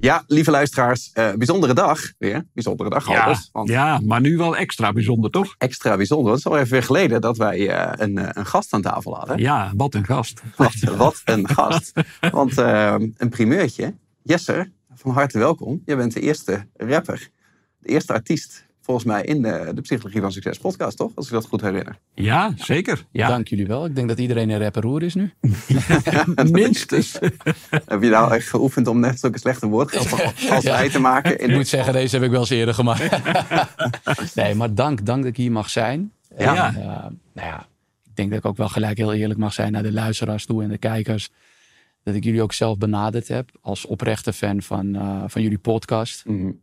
Ja, lieve luisteraars, uh, bijzondere dag weer. Bijzondere dag, ja, Albert. Want ja, maar nu wel extra bijzonder, toch? Extra bijzonder. Het is al even weer geleden dat wij uh, een, uh, een, gast aan tafel hadden. Ja, wat een gast. Wat, wat een gast. Want een primeurtje. Jesser, van harte welkom. Je bent de eerste rapper, de eerste artiest volgens mij in de, de Psychologie van Succes podcast, toch? Als ik dat goed herinner. Ja, zeker. Ja. Dank jullie wel. Ik denk dat iedereen een rapperoer is nu. Minstens. heb je nou echt geoefend om net zulke slechte woordgrappen als ja. wij te maken? Ik moet zeggen, deze heb ik wel eens eerder gemaakt. nee, maar dank, dank dat ik hier mag zijn. Ja. En, uh, nou ja, ik denk dat ik ook wel gelijk heel eerlijk mag zijn naar de luisteraars toe en de kijkers. Dat ik jullie ook zelf benaderd heb als oprechte fan van, uh, van jullie podcast. Mm -hmm.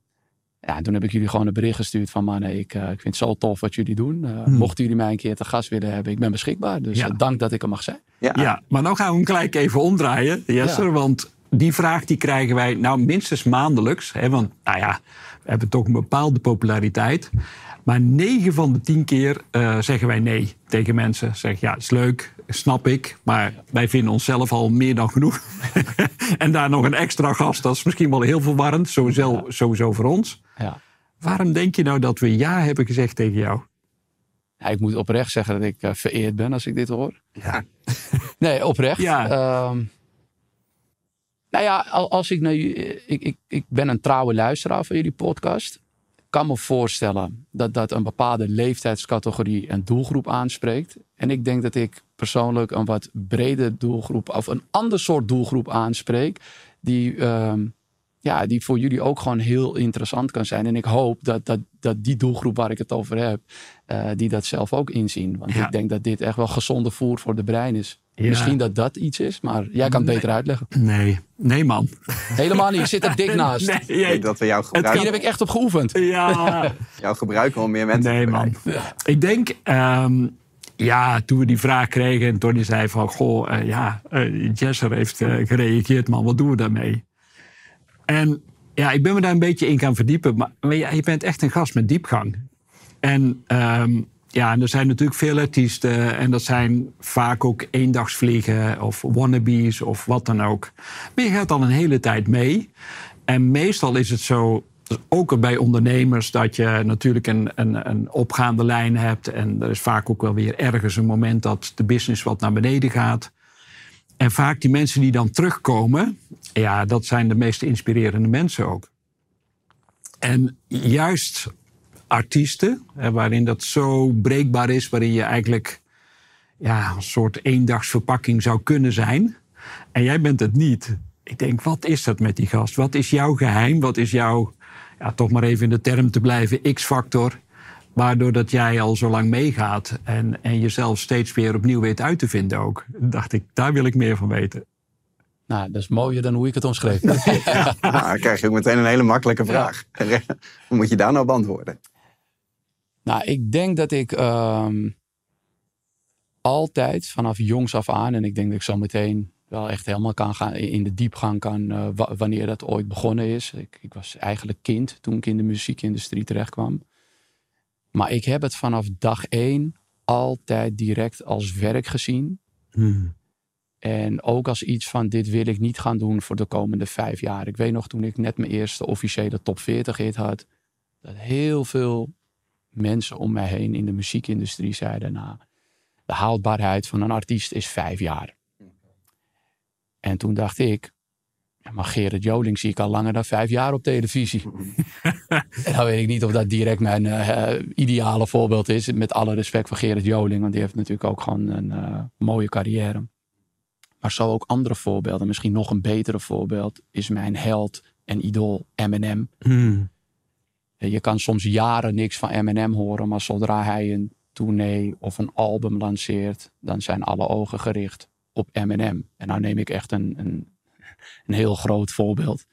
Ja, toen heb ik jullie gewoon een bericht gestuurd van mannen, ik, uh, ik vind het zo tof wat jullie doen. Uh, hmm. Mochten jullie mij een keer te gast willen hebben, ik ben beschikbaar. Dus ja. uh, dank dat ik er mag zijn. Ja. ja, maar dan gaan we hem gelijk even omdraaien, Jesser. Ja. Want die vraag die krijgen wij nou minstens maandelijks. Hè, want nou ja, we hebben toch een bepaalde populariteit. Maar 9 van de 10 keer uh, zeggen wij nee tegen mensen. Zeg ja, is leuk, snap ik. Maar wij vinden onszelf al meer dan genoeg. en daar nog een extra gast, dat is misschien wel heel verwarrend. Sowieso, sowieso voor ons. Ja. Waarom denk je nou dat we ja hebben gezegd tegen jou? Ja, ik moet oprecht zeggen dat ik uh, vereerd ben als ik dit hoor. Ja. nee, oprecht. Ja. Um, nou ja, als ik, nou, ik, ik, ik ben een trouwe luisteraar van jullie podcast. Ik kan me voorstellen dat dat een bepaalde leeftijdscategorie en doelgroep aanspreekt. En ik denk dat ik persoonlijk een wat breder doelgroep of een ander soort doelgroep aanspreek. Die, um, ja, die voor jullie ook gewoon heel interessant kan zijn. En ik hoop dat, dat, dat die doelgroep waar ik het over heb, uh, die dat zelf ook inzien. Want Ja. ik denk dat dit echt wel gezonde voer voor de brein is. Ja. Misschien dat dat iets is, maar jij kan het beter uitleggen. Nee, nee man. Helemaal niet, je zit er dik naast. Nee, Ik denk dat we jou Hier gebruiken, heb ik echt op geoefend. ja. jou gebruiken om meer mensen Nee te man. Ik denk, ehm, ja, toen we die vraag kregen en Tony zei van, goh, eh, ja, eh, Jesser heeft eh, gereageerd man, wat doen we daarmee? En ja, ik ben me daar een beetje in gaan verdiepen, maar, je bent echt een gast met diepgang. En ehm, ja, er zijn natuurlijk veel artiesten en dat zijn vaak ook eendagsvliegen of wannabes of wat dan ook. Maar je gaat al een hele tijd mee. En meestal is het zo, ook bij ondernemers, dat je natuurlijk een, een, een opgaande lijn hebt. En er is vaak ook wel weer ergens een moment dat de business wat naar beneden gaat. En vaak die mensen die dan terugkomen, ja, dat zijn de meest inspirerende mensen ook. En juist artiesten, waarin dat zo breekbaar is, waarin je eigenlijk ja, een soort eendagsverpakking zou kunnen zijn. En jij bent het niet. Ik denk, wat is dat met die gast? Wat is jouw geheim? Wat is jouw, ja, toch maar even in de term te blijven, X-factor? Waardoor dat jij al zo lang meegaat en, en jezelf steeds weer opnieuw weet uit te vinden ook. Dacht ik, daar wil ik meer van weten. Nou, dat is mooier dan hoe ik het omschreef. Nou, dan krijg je ook meteen een hele makkelijke vraag. Hoe moet je daar nou beantwoorden? Nou, ik denk dat ik ehm, altijd vanaf jongs af aan, en ik denk dat ik zo meteen wel echt helemaal kan gaan, in de diepgang kan, eh, wa- wanneer dat ooit begonnen is. Ik, ik was eigenlijk kind toen ik in de muziekindustrie terecht kwam. Maar ik heb het vanaf dag één altijd direct als werk gezien. En ook als iets van dit wil ik niet gaan doen voor de komende vijf jaar. Ik weet nog toen ik net mijn eerste officiële top 40 hit had. Dat heel veel mensen om mij heen in de muziekindustrie zeiden. Nou, de haalbaarheid van een artiest is vijf jaar. En toen dacht ik. Maar Gerrit Joling zie ik al langer dan vijf jaar op televisie. en dan weet ik niet of dat direct mijn eh, ideale voorbeeld is. Met alle respect voor Gerrit Joling. Want die heeft natuurlijk ook gewoon een eh, mooie carrière. Maar zo ook andere voorbeelden. Misschien nog een betere voorbeeld is mijn held en idool Eminem. Je kan soms jaren niks van Eminem horen, maar zodra hij een tournee of een album lanceert, dan zijn alle ogen gericht op Eminem. En nou neem ik echt een, een, een heel groot voorbeeld.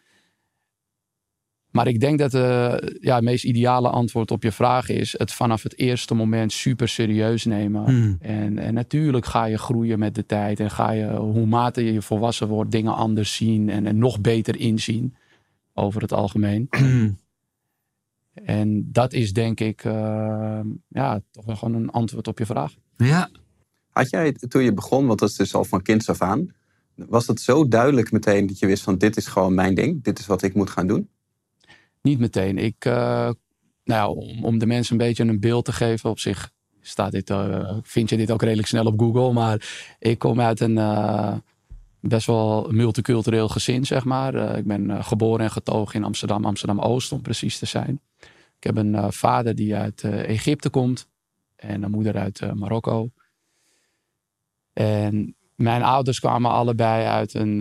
Maar ik denk dat eh, ja, het meest ideale antwoord op je vraag is het vanaf het eerste moment super serieus nemen. Hmm. En, en natuurlijk ga je groeien met de tijd en ga je, hoe mate je volwassen wordt, dingen anders zien en, en nog beter inzien over het algemeen. En dat is denk ik eh, ja, toch wel gewoon een antwoord op je vraag. Ja, Had jij toen je begon, want dat is dus al van kinds af aan, Was het zo duidelijk meteen dat je wist van dit is gewoon mijn ding, dit is wat ik moet gaan doen? Niet meteen. Ik, uh, nou om, om de mensen een beetje een beeld te geven op zich staat dit, uh, vind je dit ook redelijk snel op Google. Maar ik kom uit een uh, best wel multicultureel gezin, zeg maar. Ik ben geboren en getogen in Amsterdam, Amsterdam-Oost om precies te zijn. Ik heb een vader die uit Egypte komt en een moeder uit Marokko. En mijn ouders kwamen allebei uit een,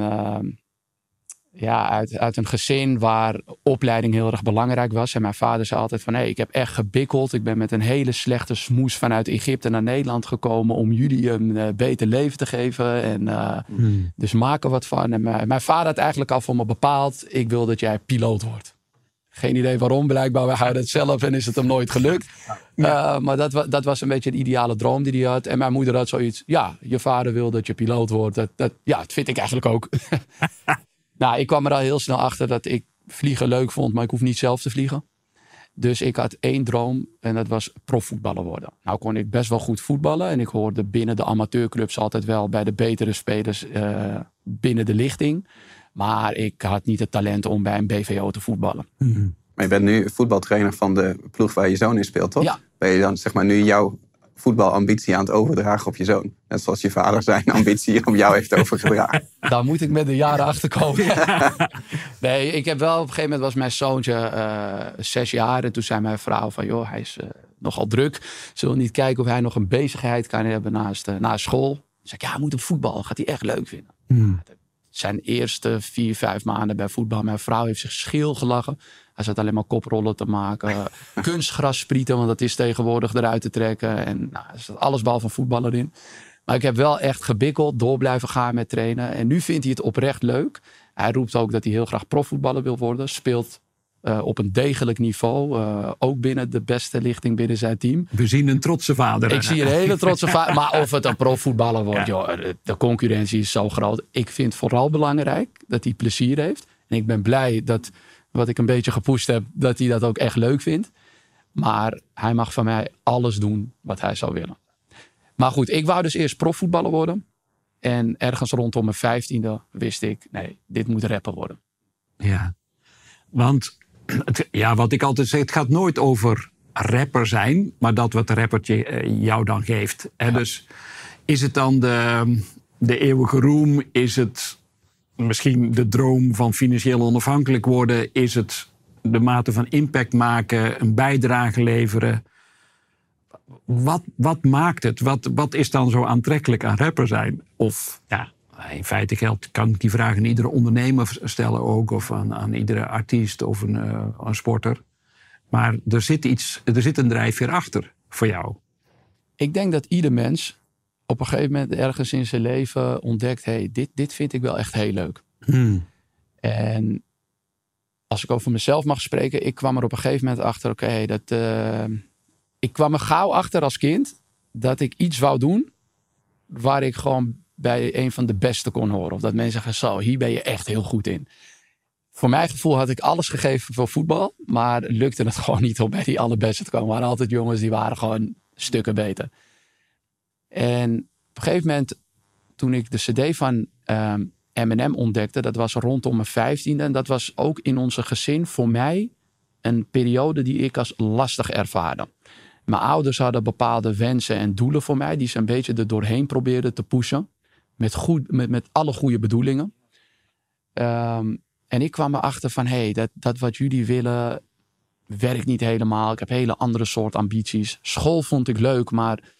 ja, uit, uit een gezin waar opleiding heel erg belangrijk was. En mijn vader zei altijd van, hé, hey, ik heb echt gebikkeld. Ik ben met een hele slechte smoes vanuit Egypte naar Nederland gekomen om jullie een uh, beter leven te geven. En uh, hmm. dus maak er wat van. En mijn, mijn vader had eigenlijk al voor me bepaald, ik wil dat jij piloot wordt. Geen idee waarom, blijkbaar hij had het zelf en is het hem nooit gelukt. Uh, maar dat, dat was een beetje de ideale droom die hij had. En mijn moeder had zoiets, ja, je vader wil dat je piloot wordt. Dat, dat, ja, dat vind ik eigenlijk ook. Nou, ik kwam er al heel snel achter dat ik vliegen leuk vond, maar ik hoef niet zelf te vliegen. Dus ik had één droom en dat was profvoetballer worden. Nou kon ik best wel goed voetballen en ik hoorde binnen de amateurclubs altijd wel bij de betere spelers uh, binnen de lichting. Maar ik had niet het talent om bij een BVO te voetballen. Mm Maar je bent nu voetbaltrainer van de ploeg waar je zoon in speelt, toch? Ja. Ben je dan zeg maar nu jouw voetbalambitie aan het overdragen op je zoon. Net zoals je vader zijn ambitie op jou heeft overgedragen. Daar moet ik met de jaren achter komen. nee, ik heb wel op een gegeven moment was mijn zoontje uh, zes jaar. En toen zei mijn vrouw van joh, hij is uh, nogal druk. Zullen we niet kijken of hij nog een bezigheid kan hebben naast, uh, naast school? Toen zei ik, ja, hij moet op voetbal. Gaat hij echt leuk vinden. Hmm. Zijn eerste vier, vijf maanden bij voetbal. Mijn vrouw heeft zich scheel gelachen. Hij zat alleen maar koprollen te maken. kunstgras sprieten, want dat is tegenwoordig eruit te trekken. En nou, er zat alles behalve een voetballer in. Maar ik heb wel echt gebikkeld, door blijven gaan met trainen. En nu vindt hij het oprecht leuk. Hij roept ook dat hij heel graag profvoetballer wil worden. Speelt uh, op een degelijk niveau. Uh, ook binnen de beste lichting binnen zijn team. We zien een trotse vader. Ik zie een hele trotse vader. Maar of het een profvoetballer wordt, ja. joh, de concurrentie is zo groot. Ik vind vooral belangrijk dat hij plezier heeft. En ik ben blij dat wat ik een beetje gepusht heb, dat hij dat ook echt leuk vindt. Maar hij mag van mij alles doen wat hij zou willen. Maar goed, ik wou dus eerst profvoetballer worden. En ergens rondom mijn vijftiende wist ik, nee, dit moet rapper worden. Ja, want ja, wat ik altijd zeg, het gaat nooit over rapper zijn, maar dat wat de rappertje eh, jou dan geeft. Dus is het dan de, de eeuwige roem? Is het misschien de droom van financieel onafhankelijk worden? Is het de mate van impact maken, een bijdrage leveren? Wat, wat maakt het? Wat, wat is dan zo aantrekkelijk aan rapper zijn? Of ja, in feite geldt, kan ik die vraag aan iedere ondernemer stellen ook, of aan, aan iedere artiest of een, uh, een sporter. Maar er zit, iets, er zit een drijfveer achter voor jou. Ik denk dat ieder mens op een gegeven moment ergens in zijn leven ontdekt: hey, dit, dit vind ik wel echt heel leuk. Hmm. En als ik over mezelf mag spreken, ik kwam er op een gegeven moment achter: oké, dat. Uh, ik kwam er gauw achter als kind dat ik iets wou doen waar ik gewoon bij een van de beste kon horen. Of dat mensen zeggen: zo, hier ben je echt heel goed in. Voor mijn gevoel had ik alles gegeven voor voetbal, maar lukte het gewoon niet om bij die allerbeste te komen. Er waren altijd jongens die waren gewoon stukken beter. En op een gegeven moment, toen ik de CD van um, Eminem ontdekte, dat was rondom mijn vijftiende. En dat was ook in onze gezin voor mij een periode die ik als lastig ervaarde. Mijn ouders hadden bepaalde wensen en doelen voor mij, die ze een beetje er doorheen probeerden te pushen. Met, goed, met, met alle goede bedoelingen. Um, en ik kwam erachter van, hé, hey, dat, dat wat jullie willen werkt niet helemaal. Ik heb hele andere soort ambities. School vond ik leuk, maar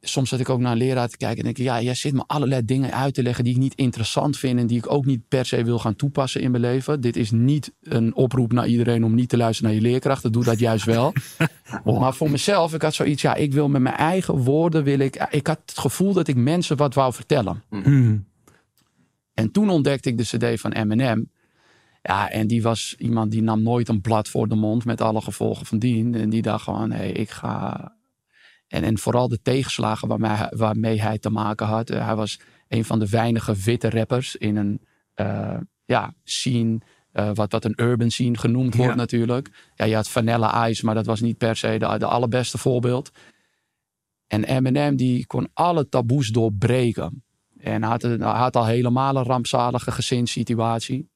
soms zat ik ook naar een leraar te kijken en denk ik, ja, jij zit me allerlei dingen uit te leggen die ik niet interessant vind en die ik ook niet per se wil gaan toepassen in mijn leven. Dit is niet een oproep naar iedereen om niet te luisteren naar je leerkrachten. Doe dat juist wel. maar voor mezelf, ik had zoiets, ja, ik wil met mijn eigen woorden, wil ik, ik had het gevoel dat ik mensen wat wou vertellen. Hmm. En toen ontdekte ik de cd van Eminem. Ja, en die was iemand die nam nooit een blad voor de mond met alle gevolgen van dien. En die dacht gewoon, hé, hey, ik ga en, en vooral de tegenslagen waarmee, waarmee hij te maken had. Eh, hij was een van de weinige witte rappers in een uh, ja, scene. Uh, wat, wat een urban scene genoemd wordt natuurlijk. Ja, je had Vanilla Ice, maar dat was niet per se de, de allerbeste voorbeeld. En Eminem die kon alle taboes doorbreken. En had, een- had al helemaal een rampzalige gezinssituatie.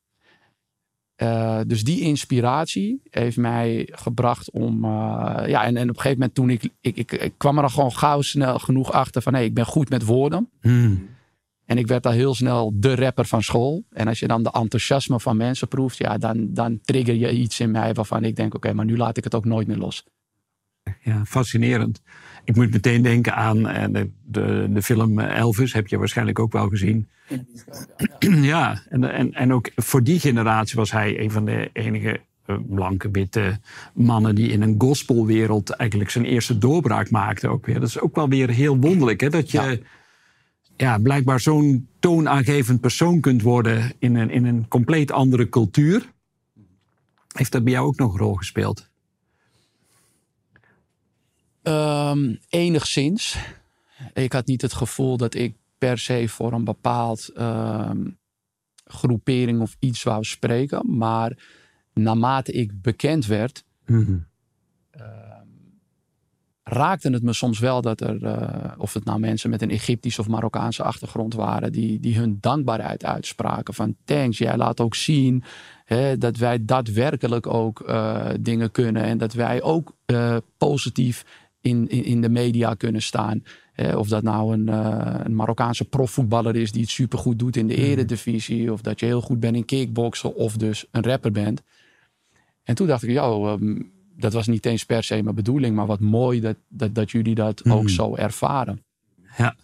Eh, dus die inspiratie heeft mij gebracht om. eh, ja, en, en op een gegeven moment toen ik, ik, ik, ik kwam er gewoon gauw snel genoeg achter van hé, ik ben goed met woorden. Hmm. En ik werd al heel snel de rapper van school. En als je dan de enthousiasme van mensen proeft, ja, dan, dan trigger je iets in mij waarvan ik denk, oké, maar nu laat ik het ook nooit meer los. Ja, fascinerend. Ik moet meteen denken aan eh, de, de, de film Elvis, heb je waarschijnlijk ook wel gezien. Ja, en, en, en ook voor die generatie was hij een van de enige eh, blanke, witte mannen die in een gospelwereld eigenlijk zijn eerste doorbraak maakte. Ook weer. Dat is ook wel weer heel wonderlijk, hè? dat je Ja. ja. blijkbaar zo'n toonaangevend persoon kunt worden in een, in een compleet andere cultuur. Heeft dat bij jou ook nog een rol gespeeld? Ehm, enigszins. Ik had niet het gevoel dat ik per se voor een bepaald ehm, groepering of iets wou spreken. Maar naarmate ik bekend werd, raakte het me soms wel dat er, eh, of het nou mensen met een Egyptische of Marokkaanse achtergrond waren, die, die hun dankbaarheid uitspraken. Van thanks, jij laat ook zien hè, dat wij daadwerkelijk ook eh, dingen kunnen en dat wij ook eh, positief in, in, in de media kunnen staan. Of dat nou een, eh, een Marokkaanse profvoetballer is die het supergoed doet in de eredivisie, of dat je heel goed bent in kickboksen, of dus een rapper bent. En toen dacht ik, joh, ehm, dat was niet eens per se mijn bedoeling, maar wat mooi dat, dat, dat jullie dat ook zo ervaren. Ja.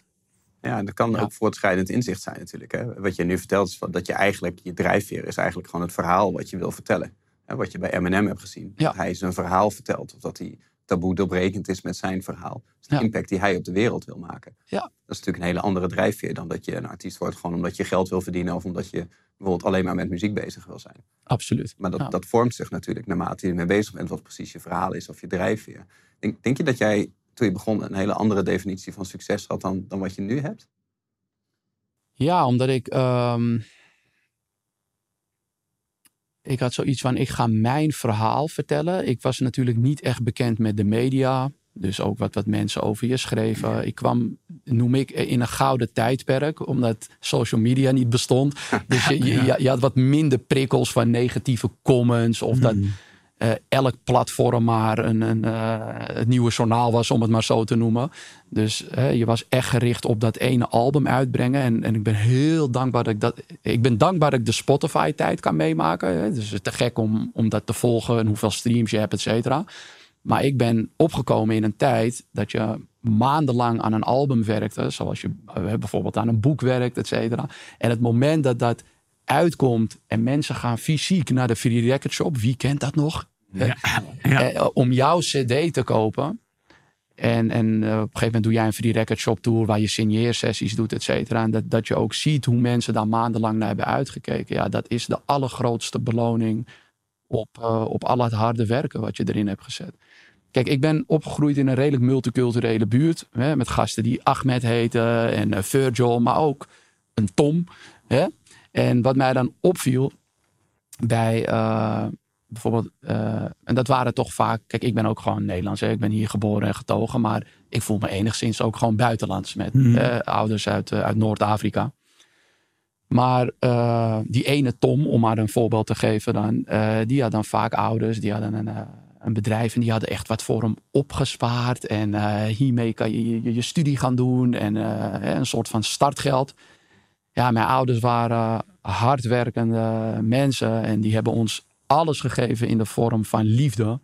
Ja, en dat kan Ja. ook voortschrijdend inzicht zijn natuurlijk. Hè? Wat je nu vertelt is dat je eigenlijk, je drijfveer is eigenlijk gewoon het verhaal wat je wil vertellen. Hè, wat je bij Eminem hebt gezien. Ja. Dat hij zijn verhaal vertelt. Of dat hij taboe doorbrekend is met zijn verhaal. Dus de Ja. impact die hij op de wereld wil maken. Ja. Dat is natuurlijk een hele andere drijfveer dan dat je een artiest wordt gewoon omdat je geld wil verdienen. Of omdat je bijvoorbeeld alleen maar met muziek bezig wil zijn. Absoluut. Maar dat, Ja. dat vormt zich natuurlijk naarmate je ermee bezig bent. Wat precies je verhaal is of je drijfveer. Denk, denk je dat jij toen je begon een hele andere definitie van succes had dan, dan wat je nu hebt? Ja, omdat ik. ehm, ik had zoiets van: ik ga mijn verhaal vertellen. Ik was natuurlijk niet echt bekend met de media. Dus ook wat, wat mensen over je schreven. Ik kwam, noem ik, in een gouden tijdperk, omdat social media niet bestond. Dus je, je, je- je had wat minder prikkels van negatieve comments. Of dat eh, elk platform maar een, een, eh, het nieuwe journaal was, om het maar zo te noemen. Dus hè, je was echt gericht op dat ene album uitbrengen. En, en ik ben heel dankbaar dat ik dat. Ik ben dankbaar dat ik de Spotify-tijd kan meemaken. Dus het is te gek om, om dat te volgen en hoeveel streams je hebt, et cetera. Maar ik ben opgekomen in een tijd dat je maandenlang aan een album werkte. Zoals je eh, bijvoorbeeld aan een boek werkt, et cetera. En het moment dat dat uitkomt en mensen gaan fysiek naar de Free Record Shop. Wie kent dat nog? Ja. Ja. Eh, om jouw cd te kopen. En, en eh, op een gegeven moment doe jij een free record shop tour waar je signeersessies doet, et cetera. En dat, dat je ook ziet hoe mensen daar maandenlang naar hebben uitgekeken. Ja, dat is de allergrootste beloning op, eh, op al het harde werken wat je erin hebt gezet. Kijk, ik ben opgegroeid in een redelijk multiculturele buurt. Hè, met gasten die Ahmed heten en eh, Virgil, maar ook een Tom. Hè? En wat mij dan opviel bij eh, bijvoorbeeld, eh, en dat waren toch vaak, kijk, ik ben ook gewoon Nederlands, hè, ik ben hier geboren en getogen, maar ik voel me enigszins ook gewoon buitenlands met Mhm. eh, ouders uit, uit Noord-Afrika. Maar die ene Tom, om maar een voorbeeld te geven dan, die had dan vaak ouders, die hadden een, een bedrijf en die hadden echt wat voor hem opgespaard. En hiermee kan je, je je studie gaan doen en een soort van startgeld. Ja, mijn ouders waren hardwerkende mensen en die hebben ons alles gegeven in de vorm van liefde.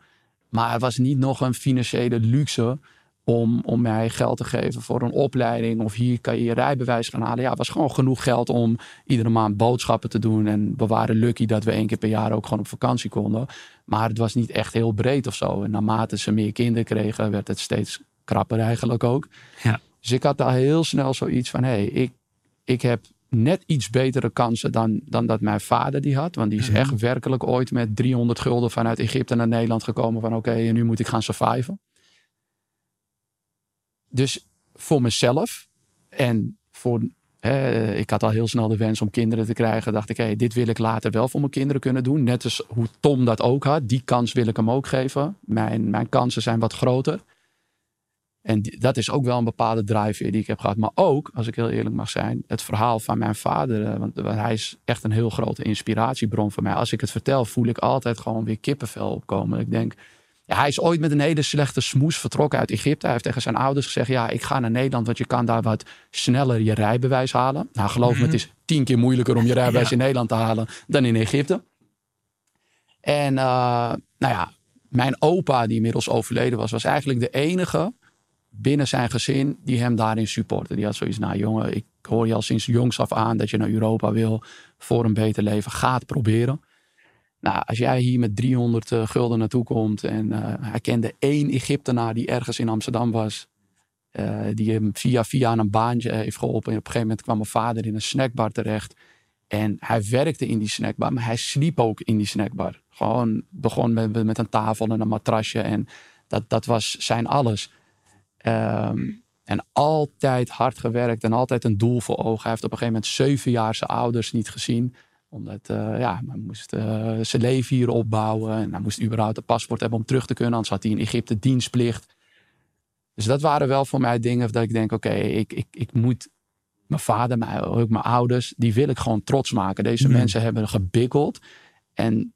Maar het was niet nog een financiële luxe om, om mij geld te geven voor een opleiding. Of hier kan je je rijbewijs gaan halen. Ja, het was gewoon genoeg geld om iedere maand boodschappen te doen. En we waren lucky dat we één keer per jaar ook gewoon op vakantie konden. Maar het was niet echt heel breed of zo. En naarmate ze meer kinderen kregen, werd het steeds krapper eigenlijk ook. Ja. Dus ik had daar heel snel zoiets van, hé, hey, ik, ik heb net iets betere kansen dan, dan dat mijn vader die had. Want die is Mhm. echt werkelijk ooit met 300 gulden vanuit Egypte naar Nederland gekomen. Van oké, nu moet ik gaan surviven. Dus voor mezelf en voor... ik had al heel snel de wens om kinderen te krijgen. Dacht ik, hé, dit wil ik later wel voor mijn kinderen kunnen doen. Net als hoe Tom dat ook had. Die kans wil ik hem ook geven. Mijn, mijn kansen zijn wat groter. En die- dat is ook wel een bepaalde drive die ik heb gehad. Maar ook, als ik heel eerlijk mag zijn, het verhaal van mijn vader. eh, Want, want hij is echt een heel grote inspiratiebron voor mij. Als ik het vertel, voel ik altijd gewoon weer kippenvel opkomen. Ik denk, ja, hij is ooit met een hele slechte smoes vertrokken uit Egypte. Hij heeft tegen zijn ouders gezegd, ja, ik ga naar Nederland, want je kan daar wat sneller je rijbewijs halen. Nou, geloof me, het is tien keer moeilijker om je rijbewijs Ja. in Nederland te halen dan in Egypte. En eh, nou ja, mijn opa, die inmiddels overleden was, was eigenlijk de enige binnen zijn gezin die hem daarin supportte. Die had zoiets, nou jongen, ik hoor je al sinds jongs af aan dat je naar Europa wil voor een beter leven. Ga het proberen. Nou, als jij hier met 300 eh, gulden naartoe komt en eh, hij kende één Egyptenaar die ergens in Amsterdam was, eh, die hem via via een baantje heeft geholpen. En op een gegeven moment kwam mijn vader in een snackbar terecht. En hij werkte in die snackbar, maar hij sliep ook in die snackbar. Gewoon begon met, met een tafel en een matrasje. En dat, dat was zijn alles. Ehm, en altijd hard gewerkt en altijd een doel voor ogen. Hij heeft op een gegeven moment zeven jaar zijn ouders niet gezien. Omdat eh, ja, hij moest eh, zijn leven hier opbouwen. En hij moest überhaupt een paspoort hebben om terug te kunnen. Anders had hij in Egypte dienstplicht. Dus dat waren wel voor mij dingen dat ik denk, oké, ik, ik, ik moet mijn vader, maar ook mijn ouders, die wil ik gewoon trots maken. Deze Mm. mensen hebben gebikkeld. En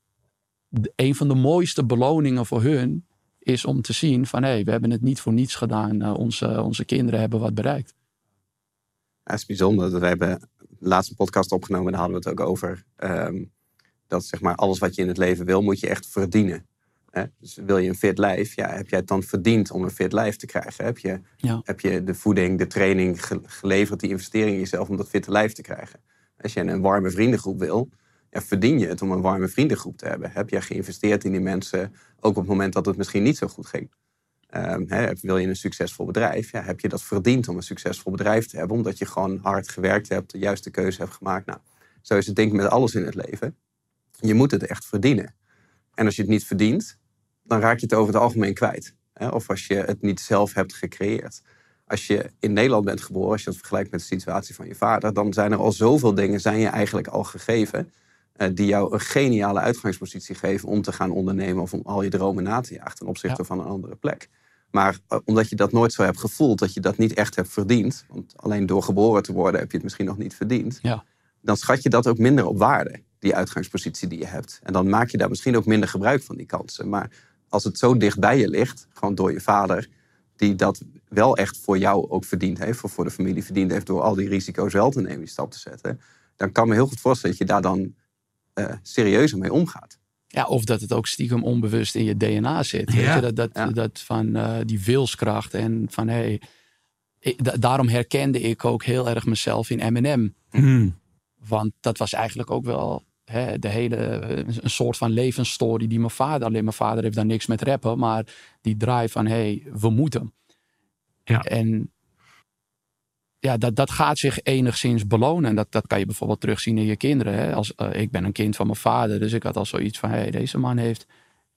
een van de mooiste beloningen voor hun is om te zien van hé, hey, we hebben het niet voor niets gedaan. Eh, onze, onze kinderen hebben wat bereikt. Ja, het is bijzonder. dat We hebben de laatste podcast opgenomen. Daar hadden we het ook over. ehm, dat zeg maar alles wat je in het leven wil, moet je echt verdienen. Hè? Dus wil je een fit lijf, ja, heb jij het dan verdiend om een fit lijf te krijgen? Heb je, Ja. heb je de voeding, de training ge- geleverd, die investering in jezelf om dat fitte lijf te krijgen? Als je een warme vriendengroep wil, verdien je het om een warme vriendengroep te hebben? Heb jij geïnvesteerd in die mensen, ook op het moment dat het misschien niet zo goed ging? Ehm, wil je een succesvol bedrijf? Ja, heb je dat verdiend om een succesvol bedrijf te hebben? Omdat je gewoon hard gewerkt hebt, de juiste keuze hebt gemaakt. Nou, zo is het denk ik met alles in het leven. Je moet het echt verdienen. En als je het niet verdient, dan raak je het over het algemeen kwijt. Of als je het niet zelf hebt gecreëerd. Als je in Nederland bent geboren, als je dat vergelijkt met de situatie van je vader, dan zijn er al zoveel dingen, zijn je eigenlijk al gegeven, die jou een geniale uitgangspositie geven om te gaan ondernemen of om al je dromen na te jagen ten opzichte Ja. van een andere plek. Maar eh, omdat je dat nooit zo hebt gevoeld, dat je dat niet echt hebt verdiend, want alleen door geboren te worden heb je het misschien nog niet verdiend, Ja. dan schat je dat ook minder op waarde, die uitgangspositie die je hebt. En dan maak je daar misschien ook minder gebruik van die kansen. Maar als het zo dicht bij je ligt, gewoon door je vader, die dat wel echt voor jou ook verdiend heeft, of voor de familie verdiend heeft, door al die risico's wel te nemen, die stap te zetten, dan kan me heel goed voorstellen dat je daar dan eh, serieuzer mee omgaat. Ja, of dat het ook stiekem onbewust in je DNA zit. Weet Ja. je? Dat, dat, Ja. dat van eh, die wilskracht en van hé. Hey, da- daarom herkende ik ook heel erg mezelf in Eminem. Hmm. Want dat was eigenlijk ook wel hè, de hele, eh, een soort van levensstory die mijn vader, alleen mijn vader heeft daar niks met rappen, maar die drive van hé, hey, we moeten. Ja. En ja, dat, dat gaat zich enigszins belonen. En dat, dat kan je bijvoorbeeld terugzien in je kinderen. Hè? Als, eh, ik ben een kind van mijn vader, dus ik had al zoiets van hé, hey, deze man heeft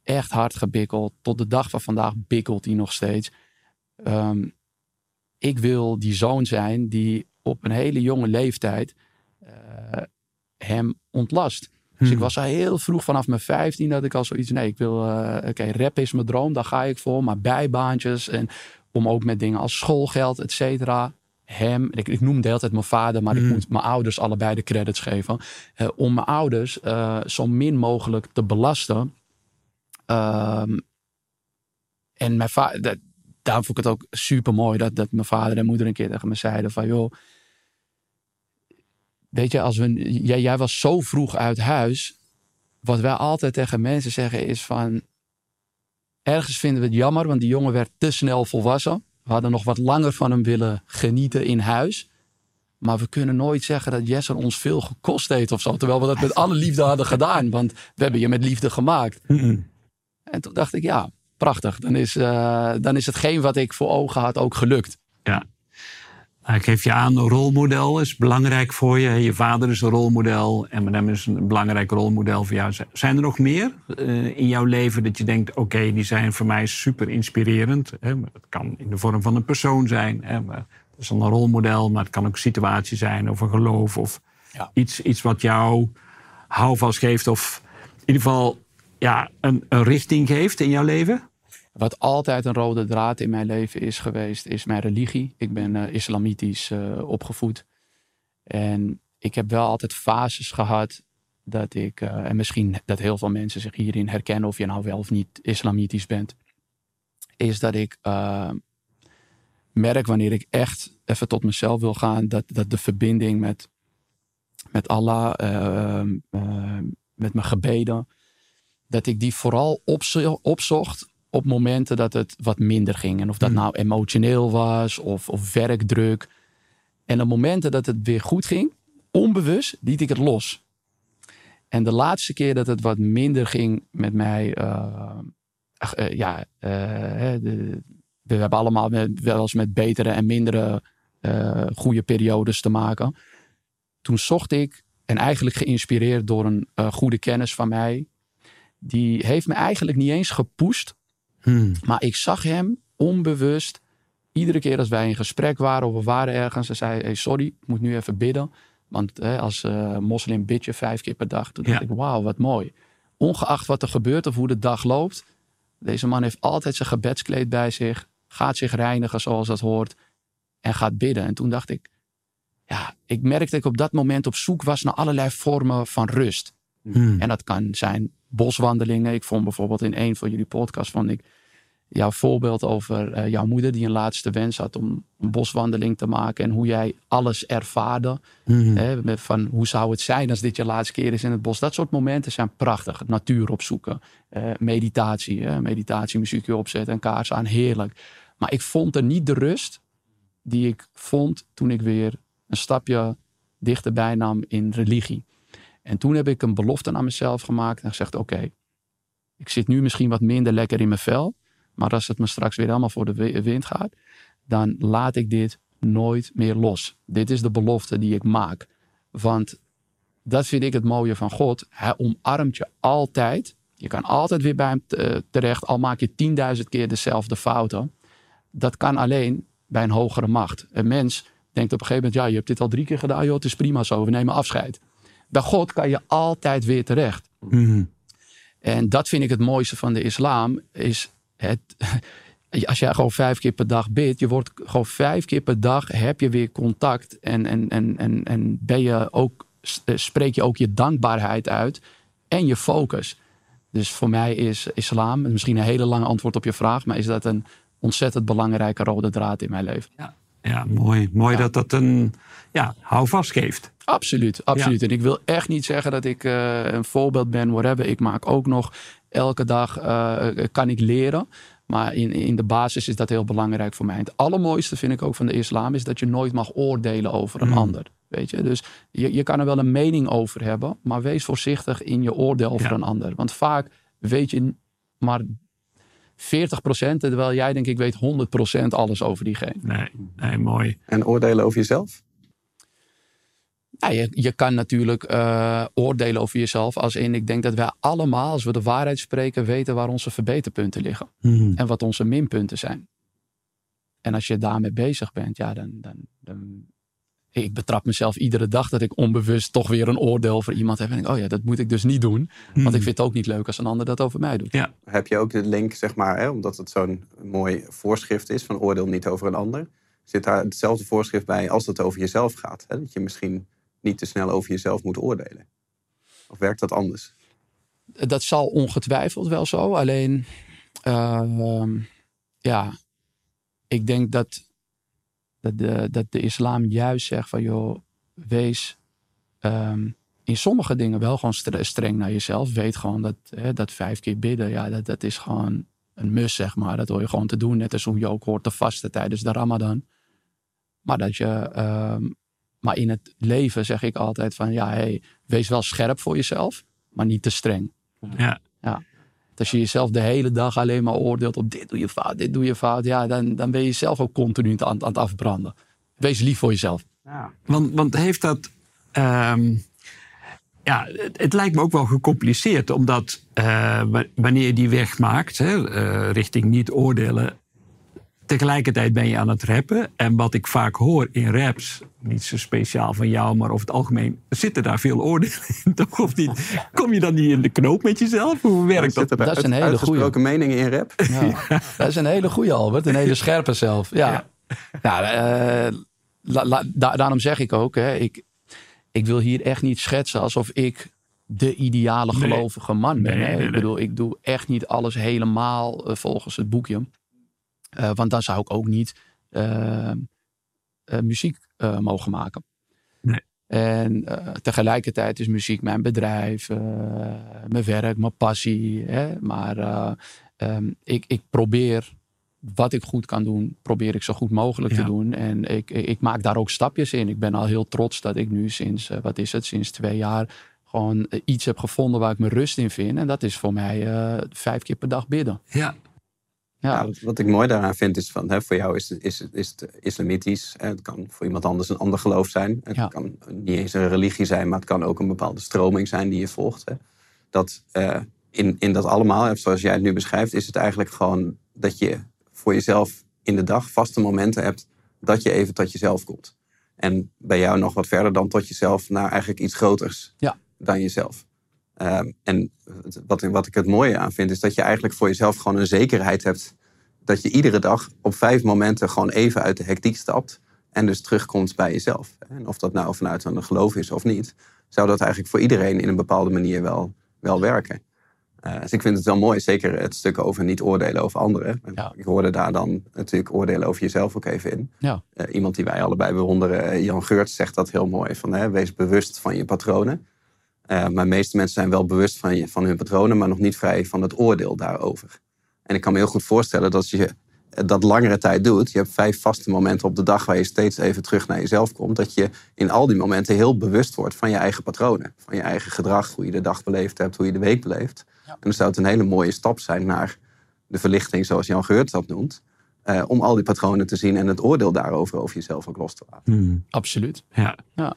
echt hard gebikkeld. Tot de dag van vandaag bikkelt hij nog steeds. Ehm, ik wil die zoon zijn die op een hele jonge leeftijd eh, hem ontlast. Dus ik Hmm. was al heel vroeg vanaf mijn 15 dat ik al zoiets. Nee, ik wil. eh, Oké, rap is mijn droom, daar ga ik voor. Maar bijbaantjes en om ook met dingen als schoolgeld, et cetera. Hem, ik, ik noemde de hele tijd mijn vader, maar ik Hmm. moet mijn ouders allebei de credits geven. eh, om mijn ouders eh, zo min mogelijk te belasten. Ehm, en mijn vader, daarom vond ik het ook super mooi dat, dat mijn vader en moeder een keer tegen me zeiden: van joh, weet je, als we, jij, jij was zo vroeg uit huis. Wat wij altijd tegen mensen zeggen is van, ergens vinden we het jammer, want die jongen werd te snel volwassen. We hadden nog wat langer van hem willen genieten in huis. Maar we kunnen nooit zeggen dat Jesse ons veel gekost heeft of zo. Terwijl we dat met alle liefde hadden gedaan. Want we hebben je met liefde gemaakt. En toen dacht ik, ja, prachtig. Dan is, eh, dan is hetgeen wat ik voor ogen had ook gelukt. Ja. Ik geef je aan, een rolmodel is belangrijk voor je. Je vader is een rolmodel. M&M is een belangrijk rolmodel voor jou. Zijn er nog meer eh, in jouw leven dat je denkt... oké, die zijn voor mij super inspirerend. Hè? Het kan in de vorm van een persoon zijn. Hè? Maar het is dan een rolmodel, maar het kan ook een situatie zijn... of een geloof of Ja. iets, iets wat jou houvast geeft... of in ieder geval ja, een, een richting geeft in jouw leven. Wat altijd een rode draad in mijn leven is geweest, is mijn religie. Ik ben uh, islamitisch uh, opgevoed. En ik heb wel altijd fases gehad dat ik, uh, en misschien dat heel veel mensen zich hierin herkennen, of je nou wel of niet islamitisch bent, is dat ik merk wanneer ik echt even tot mezelf wil gaan, dat, dat de verbinding met, met Allah, met mijn gebeden, dat ik die vooral opzocht op momenten dat het wat minder ging. En of dat hmm. nou emotioneel was of, of werkdruk. En op momenten dat het weer goed ging, onbewust, liet ik het los. En de laatste keer dat het wat minder ging met mij, uh, uh, ja, uh, de, we hebben allemaal met, wel eens met betere en mindere goede periodes te maken. Toen zocht ik, en eigenlijk geïnspireerd door een goede kennis van mij, die heeft me eigenlijk niet eens gepusht Hmm. Maar ik zag hem onbewust. Iedere keer als wij in gesprek waren of we waren ergens. Hij zei: hey, Sorry, ik moet nu even bidden. Want hè, als uh, moslim bid je vijf keer per dag. Toen dacht ik: Wauw, wat mooi. Ongeacht wat er gebeurt of hoe de dag loopt. Deze man heeft altijd zijn gebedskleed bij zich. Gaat zich reinigen zoals dat hoort. En gaat bidden. En toen dacht ik: Ja, ik merkte dat ik op dat moment op zoek was naar allerlei vormen van rust. Hmm. En dat kan zijn boswandelingen. Ik vond bijvoorbeeld in een van jullie podcasts vond ik jouw voorbeeld over uh, jouw moeder die een laatste wens had om een boswandeling te maken en hoe jij alles ervaarde. Mm hè, van hoe zou het zijn als dit je laatste keer is in het bos. Dat soort momenten zijn prachtig. Natuur opzoeken, uh, meditatie, hè, meditatiemuziekje opzetten en kaars aan, heerlijk. Maar ik vond er niet de rust die ik vond toen ik weer een stapje dichterbij nam in religie. En toen heb ik een belofte aan mezelf gemaakt en gezegd: Oké, ik zit nu misschien wat minder lekker in mijn vel. Maar als het me straks weer allemaal voor de wind gaat, dan laat ik dit nooit meer los. Dit is de belofte die ik maak. Want dat vind ik het mooie van God. Hij omarmt je altijd. Je kan altijd weer bij hem terecht, al maak je tienduizend keer dezelfde fouten. Dat kan alleen bij een hogere macht. Een mens denkt op een gegeven moment, ja, je hebt dit al drie keer gedaan, joh, het is prima zo, we nemen afscheid. Bij God kan je altijd weer terecht. Mhm. En dat vind ik het mooiste van de islam. Is het, als jij gewoon vijf keer per dag bidt. Je wordt gewoon vijf keer per dag heb je weer contact. En, en, en, en, en ben je ook, eh, spreek je ook je dankbaarheid uit. En je focus. Dus voor mij is islam, misschien een hele lange antwoord op je vraag. Maar is dat een ontzettend belangrijke rode draad in mijn leven. Ja, ja mooi. Mooi dat dat een ja, houvast geeft. Absoluut, absoluut. En ik wil echt niet zeggen dat ik uh, een voorbeeld ben, whatever. Ik maak ook nog elke dag, uh, kan ik leren. Maar in, in de basis is dat heel belangrijk voor mij. het allermooiste vind ik ook van de islam is dat je nooit mag oordelen over een mm. ander. Weet je? Dus je, je kan er wel een mening over hebben, maar wees voorzichtig in je oordeel over een ander. Want vaak weet je maar 40% terwijl jij denk ik weet 100% alles over diegene. Nee, nee, mooi. En oordelen over jezelf? Ja, je, je kan natuurlijk uh, oordelen over jezelf. Als in, ik denk dat wij allemaal, als we de waarheid spreken, weten waar onze verbeterpunten liggen. Mhm. En wat onze minpunten zijn. En als je daarmee bezig bent, ja, dan, dan, dan. Ik betrap mezelf iedere dag dat ik onbewust toch weer een oordeel over iemand heb. En denk, oh ja, dat moet ik dus niet doen. Want ik mhm. vind het ook niet leuk als een ander dat over mij doet. Ja. Heb je ook de link, zeg maar, hè, omdat het zo'n mooi voorschrift is van oordeel niet over een ander. Zit daar hetzelfde voorschrift bij als het over jezelf gaat? Hè? Dat je misschien niet te snel over jezelf moet oordelen? Of werkt dat anders? Dat zal ongetwijfeld wel zo. Alleen, ehm, ja, ik denk dat, dat, de, dat de islam juist zegt van, joh, wees ehm, in sommige dingen wel gewoon streng naar jezelf. Weet gewoon dat, hè, dat vijf keer bidden, ja, dat, dat is gewoon een mus, zeg maar. Dat hoor je gewoon te doen, net als hoe je ook hoort te vasten tijdens de ramadan. Maar dat je ehm, maar in het leven zeg ik altijd van ja, hey, wees wel scherp voor jezelf, maar niet te streng. Ja. ja. Als je jezelf de hele dag alleen maar oordeelt op dit doe je fout, dit doe je fout, ja, dan, dan ben je zelf ook continu aan, aan het afbranden. Wees lief voor jezelf. Ja. Want, want heeft dat. Ehm, ja, het, lijkt me ook wel gecompliceerd, omdat uh, wanneer je die weg maakt, hè, uh, richting niet oordelen, tegelijkertijd ben je aan het rappen. En wat ik vaak hoor in raps, niet zo speciaal van jou, maar over het algemeen, zitten daar veel oordelen in, toch? Of niet? Kom je dan niet in de knoop met jezelf? Hoe werkt dat? Zitten Dat is een hele uitgesproken meningen in rap? Ja. Dat is een hele goede Albert, een hele scherpe zelf. Ja. Nou, eh, la- la- da- daarom zeg ik ook, hè, ik, ik wil hier echt niet schetsen alsof ik de ideale Nee. gelovige man ben. Nee, Ik bedoel, ik doe echt niet alles helemaal eh, volgens het boekje. Eh, want dan zou ik ook niet eh, eh, muziek eh, mogen maken. Nee. En tegelijkertijd is muziek mijn bedrijf, mijn werk, mijn passie. Hè? Maar eh, ehm, ik, ik probeer wat ik goed kan doen, probeer ik zo goed mogelijk te doen. En ik, ik, maak daar ook stapjes in. Ik ben al heel trots dat ik nu sinds, wat is het, sinds twee jaar gewoon iets heb gevonden waar ik mijn rust in vind. En dat is voor mij vijf keer per dag bidden. Ja, Ja, Ja, wat- wat ik mooi daaraan vind is van, hè, voor jou is het, is, het- is het islamitisch. Hè, het kan voor iemand anders een ander geloof zijn. Het Ja. kan niet eens een religie zijn, maar het kan ook een bepaalde stroming zijn die je volgt. Hè. Dat eh, in, in dat allemaal, zoals jij het nu beschrijft, is het eigenlijk gewoon dat je voor jezelf in de dag vaste momenten hebt dat je even tot jezelf komt. En bij jou nog wat verder dan tot jezelf naar eigenlijk iets groters Ja. dan jezelf. Ehm, en wat, wat ik het mooie aan vind, is dat je eigenlijk voor jezelf gewoon een zekerheid hebt dat je iedere dag op vijf momenten gewoon even uit de hectiek stapt en dus terugkomt bij jezelf. En of dat nou vanuit een geloof is of niet, zou dat eigenlijk voor iedereen in een bepaalde manier wel, wel werken. Eh, dus ik vind het wel mooi, zeker het stuk over niet oordelen over anderen. Ja. Ik hoorde daar dan natuurlijk oordelen over jezelf ook even in. ja, Eh, iemand die wij allebei bewonderen, eh, Jan Geurts, zegt dat heel mooi. Van, hè, wees bewust van je patronen. Eh, maar de meeste mensen zijn wel bewust van, je, van hun patronen, maar nog niet vrij van het oordeel daarover. En ik kan me heel goed voorstellen dat als je dat langere tijd doet, je hebt vijf vaste momenten op de dag waar je steeds even terug naar jezelf komt, dat je in al die momenten heel bewust wordt van je eigen patronen. Van je eigen gedrag, hoe je de dag beleefd hebt, hoe je de week beleeft. Ja. En dan zou het een hele mooie stap zijn naar de verlichting, zoals Jan Geurts dat noemt. eh, om al die patronen te zien en het oordeel daarover over jezelf ook los te laten. Hmm. absoluut. ja.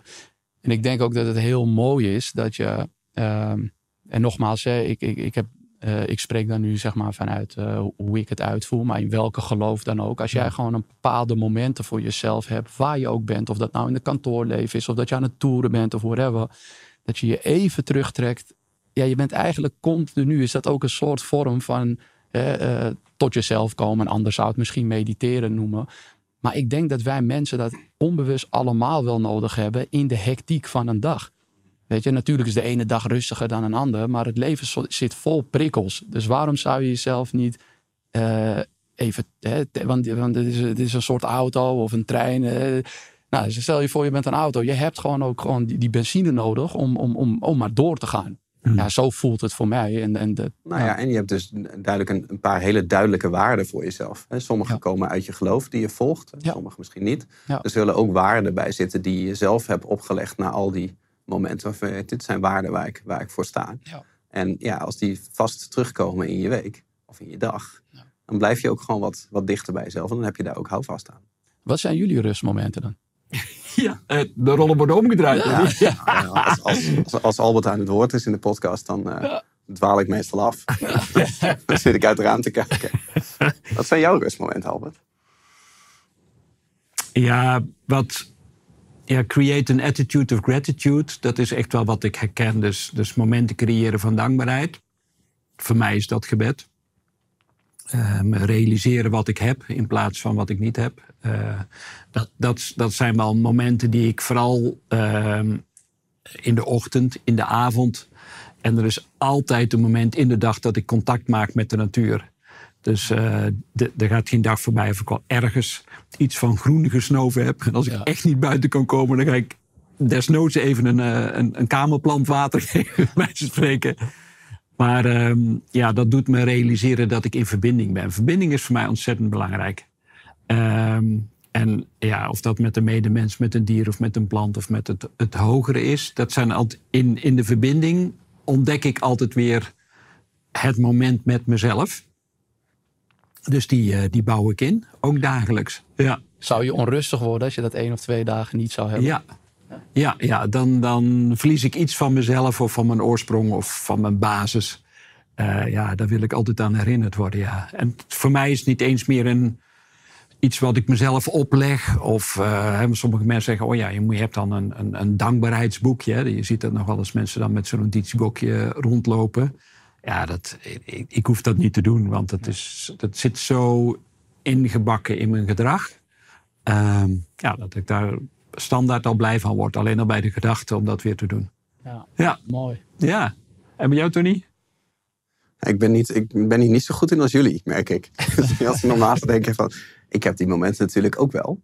En ik denk ook dat het heel mooi is dat je. ehm, en nogmaals, hè, ik, ik, ik, heb, eh, ik spreek dan nu zeg maar vanuit eh, hoe ik het uitvoer, maar in welke geloof dan ook. Als jij gewoon een bepaalde momenten voor jezelf hebt, waar je ook bent, of dat nou in de kantoorleven is, of dat je aan het toeren bent of whatever, dat je je even terugtrekt. Ja, je bent eigenlijk continu, is dat ook een soort vorm van hè, eh, tot jezelf komen. En anders zou het misschien mediteren noemen. Maar ik denk dat wij mensen dat onbewust allemaal wel nodig hebben in de hectiek van een dag. Weet je, natuurlijk is de ene dag rustiger dan een andere, maar het leven zit vol prikkels. Dus waarom zou je jezelf niet eh, even, hè, want, want het, is, een soort auto of een trein. eh. nou, stel je voor, je bent een auto. Je hebt gewoon ook gewoon die, die benzine nodig om, om, om, om maar door te gaan. Hmm. Ja, zo voelt het voor mij. En, en de, Nou ja, en je hebt dus duidelijk een, een paar hele duidelijke waarden voor jezelf. Sommige Ja. komen uit je geloof die je volgt, Ja. sommige misschien niet. Er zullen ook waarden bij zitten die je zelf hebt opgelegd na al die momenten. Waarvan je, dit zijn waarden waar ik, waar ik voor sta. En ja, als die vast terugkomen in je week of in je dag, dan blijf je ook gewoon wat, wat dichter bij jezelf. En dan heb je daar ook houvast aan. wat zijn jullie rustmomenten dan? Ja. eh, de rollen worden omgedraaid. Ja. Ja, Als, als, als, als Albert aan het woord is in de podcast, dan eh, dwaal ik meestal af. dan zit ik uit het raam te kijken. Wat zijn jouw rustmomenten, Albert? Ja, wat. Ja, create an attitude of gratitude. Dat is echt wel wat ik herken. Dus, dus momenten creëren van dankbaarheid. Voor mij is dat gebed. Ehm, realiseren wat ik heb in plaats van wat ik niet heb. Eh, dat, dat, dat zijn wel momenten die ik vooral ehm, in de ochtend, in de avond. En er is altijd een moment in de dag dat ik contact maak met de natuur. Dus eh, de- er gaat geen dag voorbij of ik wel ergens iets van groen gesnoven heb. En als ik echt niet buiten kan komen, dan ga ik desnoods even een, eh, een, een kamerplant water geven, bij spreken. Maar ehm, ja, dat doet me realiseren dat ik in verbinding ben. Verbinding is voor mij ontzettend belangrijk. Ehm, en ja, of dat met een medemens, met een dier of met een plant of met het, het hogere is. Dat zijn altijd in, in de verbinding ontdek ik altijd weer het moment met mezelf. Dus die, eh, die bouw ik in, ook dagelijks. Ja, Zou je onrustig worden als je dat één of twee dagen niet zou hebben? ja. Ja, ja dan, dan verlies ik iets van mezelf of van mijn oorsprong of van mijn basis. Eh, ja, daar wil ik altijd aan herinnerd worden. Ja. En voor mij is het niet eens meer een iets wat ik mezelf opleg. Of uh, sommige mensen zeggen, oh ja, je, hebt dan een, een, een dankbaarheidsboekje. Je ziet dat nog wel eens mensen dan met zo'n notitieboekje rondlopen. Ja, dat, ik, hoef dat niet te doen, want dat, is, dat zit zo ingebakken in mijn gedrag. Uh, ja, dat ik daar standaard al blij van word. Alleen al bij de gedachte om dat weer te doen. Ja, ja. mooi. Ja. En bij jou, Tony? Ik ben, niet, ik ben hier niet zo goed in als jullie, merk ik. als ik normaal denken van... Ik heb die momenten natuurlijk ook wel.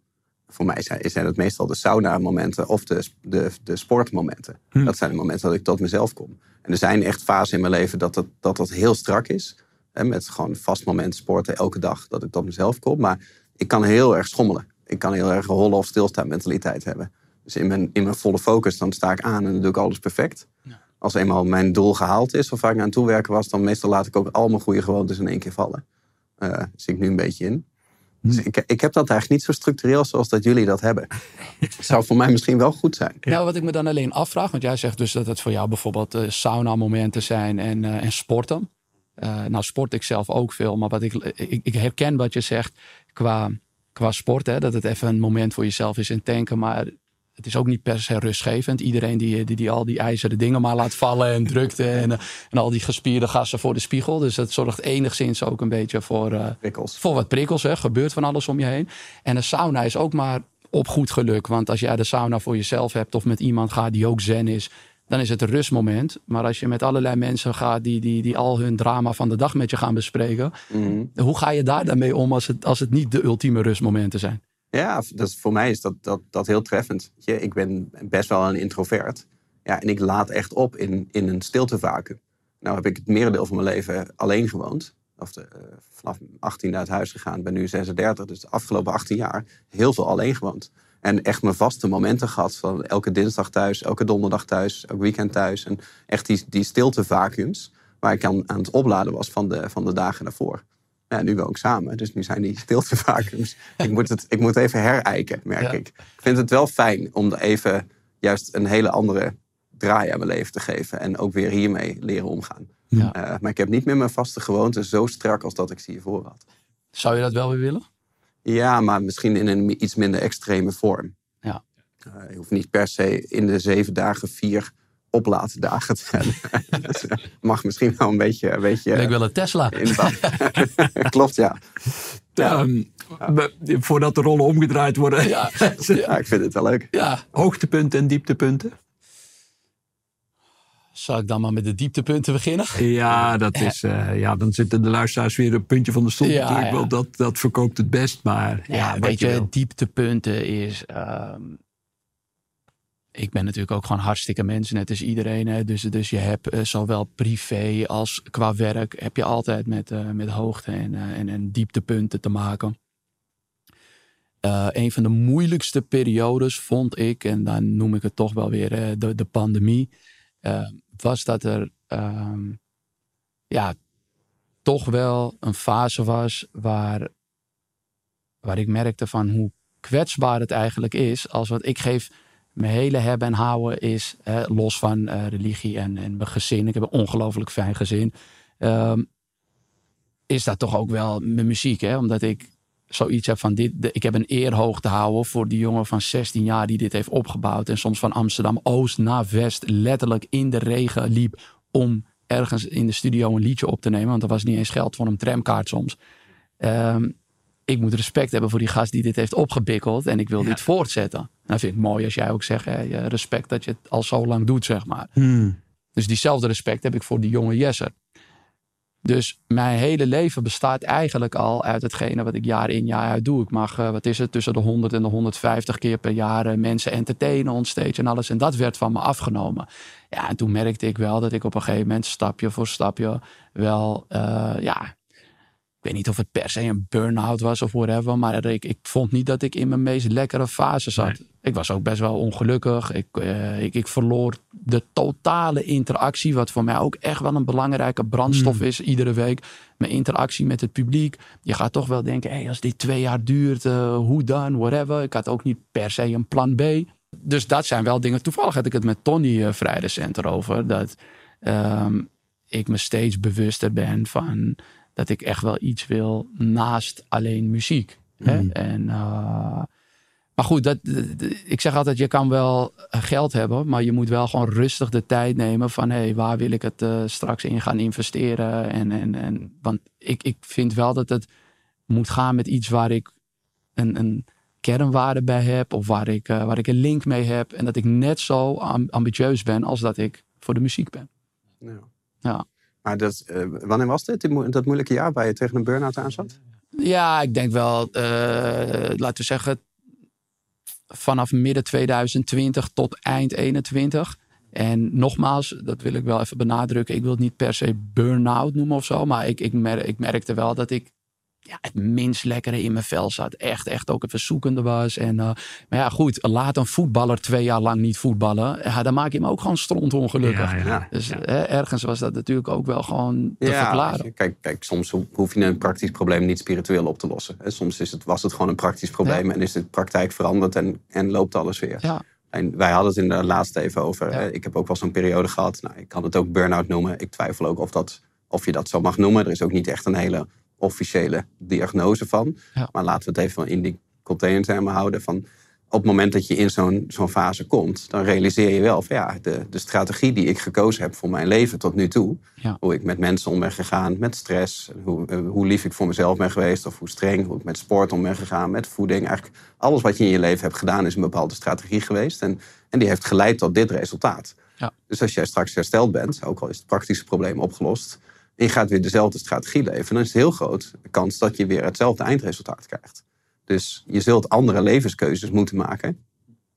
Voor mij zijn, zijn het meestal de sauna-momenten of de, de, de sportmomenten. Hm. Dat zijn de momenten dat ik tot mezelf kom. En er zijn echt fasen in mijn leven dat dat, dat, dat heel strak is. Hè, met gewoon vast moment sporten elke dag dat ik tot mezelf kom. Maar ik kan heel erg schommelen. Ik kan heel erg een hollen of stilstaan mentaliteit hebben. Dus in mijn, in mijn volle focus, dan sta ik aan en dan doe ik alles perfect. Ja. Als eenmaal mijn doel gehaald is, of waar ik aan toe werken was, dan meestal laat ik ook al mijn goede gewoontes in één keer vallen. Uh, zie ik nu een beetje in. Dus ik, ik, heb dat eigenlijk niet zo structureel zoals dat jullie dat hebben. Zou voor mij misschien wel goed zijn. Nou, wat ik me dan alleen afvraag, want jij zegt dus dat het voor jou bijvoorbeeld uh, sauna-momenten zijn en, uh, en sporten. Uh, nou, sport ik zelf ook veel, maar wat ik, ik, ik herken wat je zegt qua, qua sport, hè, dat het even een moment voor jezelf is in tanken. Maar het is ook niet per se rustgevend. Iedereen die, die, die al die ijzeren dingen maar laat vallen en drukt en, en al die gespierde gassen voor de spiegel. Dus het zorgt enigszins ook een beetje voor, uh, voor wat prikkels. Hè. Gebeurt van alles om je heen. En een sauna is ook maar op goed geluk. Want als jij de sauna voor jezelf hebt of met iemand gaat die ook zen is, dan is het een rustmoment. Maar als je met allerlei mensen gaat die, die, die al hun drama van de dag met je gaan bespreken, mhm. hoe ga je daar dan mee om als het, als het niet de ultieme rustmomenten zijn? Ja, dat, voor mij is dat, dat, dat heel treffend. Je, ik ben best wel een introvert. Ja, en ik laat echt op in, in een stiltevacuum. Nou heb ik het merendeel van mijn leven alleen gewoond. Of de, uh, vanaf 18 uit huis gegaan, ben nu 36. Dus de afgelopen 18 jaar heel veel alleen gewoond. En echt mijn vaste momenten gehad. Van elke dinsdag thuis, elke donderdag thuis, elk weekend thuis. En echt die, die stiltevacuums waar ik aan, aan het opladen was van de, van de dagen daarvoor. Ja, nu wel ook samen. Dus nu zijn die stiltevacuums. ik, moet het, ik moet even herijken, merk ik. Ik vind het wel fijn om even juist een hele andere draai aan mijn leven te geven. En ook weer hiermee leren omgaan. Ja. Uh, maar ik heb niet meer mijn vaste gewoonte zo strak als dat ik ze hiervoor had. Zou je dat wel weer willen? Ja, maar misschien in een iets minder extreme vorm. Ja. Uh, je hoeft niet per se in de zeven dagen vier oplaaddagen te hebben. dat eh, mag misschien wel een beetje... Een beetje ik wil een Tesla. Klopt, ja. ja. Um, voordat de rollen omgedraaid worden. Ja. ja, ik vind het wel leuk. Ja. Hoogtepunten en dieptepunten? Zal ik dan maar met de dieptepunten beginnen? Ja, dat is, uh, ja dan zitten de luisteraars weer een puntje van de stoel. Ja, natuurlijk. Ja. dat, dat verkoopt het best. Maar ja, ja weet je, dieptepunten is... Um, ik ben natuurlijk ook gewoon hartstikke mens, net als iedereen. Hè. Dus, dus je hebt uh, zowel privé als qua werk... heb je altijd met, uh, met hoogte en, en, en dieptepunten te maken. een van de moeilijkste periodes vond ik... en dan noem ik het toch wel weer de, de pandemie... was dat er ehm, ja, toch wel een fase was... waar, waar ik merkte van hoe kwetsbaar het eigenlijk is... als wat ik geef mijn hele hebben en houden is, los van uh, religie en, en mijn gezin. Ik heb een ongelooflijk fijn gezin. Um, is dat toch ook wel mijn muziek. Hè? Omdat ik zoiets heb van dit. ik heb een eer hoog te houden voor die jongen van 16 jaar die dit heeft opgebouwd. En soms van Amsterdam Oost naar West letterlijk in de regen liep om ergens in de studio een liedje op te nemen. Want er was niet eens geld voor een tramkaart soms. Um, ik moet respect hebben voor die gast die dit heeft opgebikkeld. En ik wil dit voortzetten. En dat vind ik mooi als jij ook zegt, hè, respect dat je het al zo lang doet, zeg maar. Hmm. Dus diezelfde respect heb ik voor die jonge Jesser. Dus mijn hele leven bestaat eigenlijk al uit hetgene wat ik jaar in jaar uit doe. Ik mag, uh, wat is het, tussen de 100 en de 150 keer per jaar uh, mensen entertainen, onstage en alles. En dat werd van me afgenomen. Ja, en toen merkte ik wel dat ik op een gegeven moment stapje voor stapje wel, uh, ja, weet niet of het per se een burn-out was of whatever. Maar ik, ik vond niet dat ik in mijn meest lekkere fase zat. Ik was ook best wel ongelukkig. Ik, uh, ik, ik, verloor de totale interactie. Wat voor mij ook echt wel een belangrijke brandstof hmm. is iedere week. Mijn interactie met het publiek. Je gaat toch wel denken, hey, als dit twee jaar duurt, uh, hoe dan, whatever. Ik had ook niet per se een plan B. Dus dat zijn wel dingen. Toevallig had ik het met Tony uh, vrij recent erover. Dat um, ik me steeds bewuster ben van dat ik echt wel iets wil naast alleen muziek. Hè? Mm. En, eh, maar goed, dat, ik zeg altijd, je kan wel eh, geld hebben, maar je moet wel gewoon rustig de tijd nemen van hé, waar wil ik het eh, straks in gaan investeren? En, en, en, want ik, ik vind wel dat het moet gaan met iets waar ik een, een kernwaarde bij heb of waar ik, waar ik een link mee heb. En dat ik net zo am- ambitieus ben als dat ik voor de muziek ben. Ja. Ja. Maar dat, eh, wanneer was dit, dat moeilijke jaar waar je tegen een burn-out aan zat? Ja, ik denk wel, eh, laten we zeggen, vanaf midden 2020 tot eind 21. En nogmaals, dat wil ik wel even benadrukken. Ik wil het niet per se burn-out noemen of zo. Maar ik, ik, mer- ik merkte wel dat ik ja, het minst lekkere in mijn vel zat. Echt, echt ook even zoekende was. En, eh, maar ja, goed, laat een voetballer twee jaar lang niet voetballen. Ja, dan maak je hem ook gewoon stront ongelukkig. Ja, ja. Ja. Dus hè, ergens was dat natuurlijk ook wel gewoon te verklaren. Kijk, kijk, soms ho- hoef je een praktisch probleem niet spiritueel op te lossen. Hè. Soms is het, was het gewoon een praktisch probleem en is de praktijk veranderd en, en loopt alles weer. Ja. En wij hadden het in de laatste even over. Ja. Ik heb ook wel zo'n periode gehad. Nou, ik kan het ook burn-out noemen. Ik twijfel ook of, dat, of je dat zo mag noemen. Er is ook niet echt een hele officiële diagnose van. Ja. Maar laten we het even in die containertermen houden. Van op het moment dat je in zo'n zo'n fase komt, dan realiseer je wel van ja, de, de strategie die ik gekozen heb voor mijn leven tot nu toe. Ja. Hoe ik met mensen om ben gegaan, met stress, hoe, eh, hoe lief ik voor mezelf ben geweest, of hoe streng, hoe ik met sport om ben gegaan, met voeding. Eigenlijk alles wat je in je leven hebt gedaan is een bepaalde strategie geweest. En, en die heeft geleid tot dit resultaat. Ja. Dus als jij straks hersteld bent, ook al is het praktische probleem opgelost, en je gaat weer dezelfde strategie leven, dan is het heel groot de kans dat je weer hetzelfde eindresultaat krijgt. Dus je zult andere levenskeuzes moeten maken.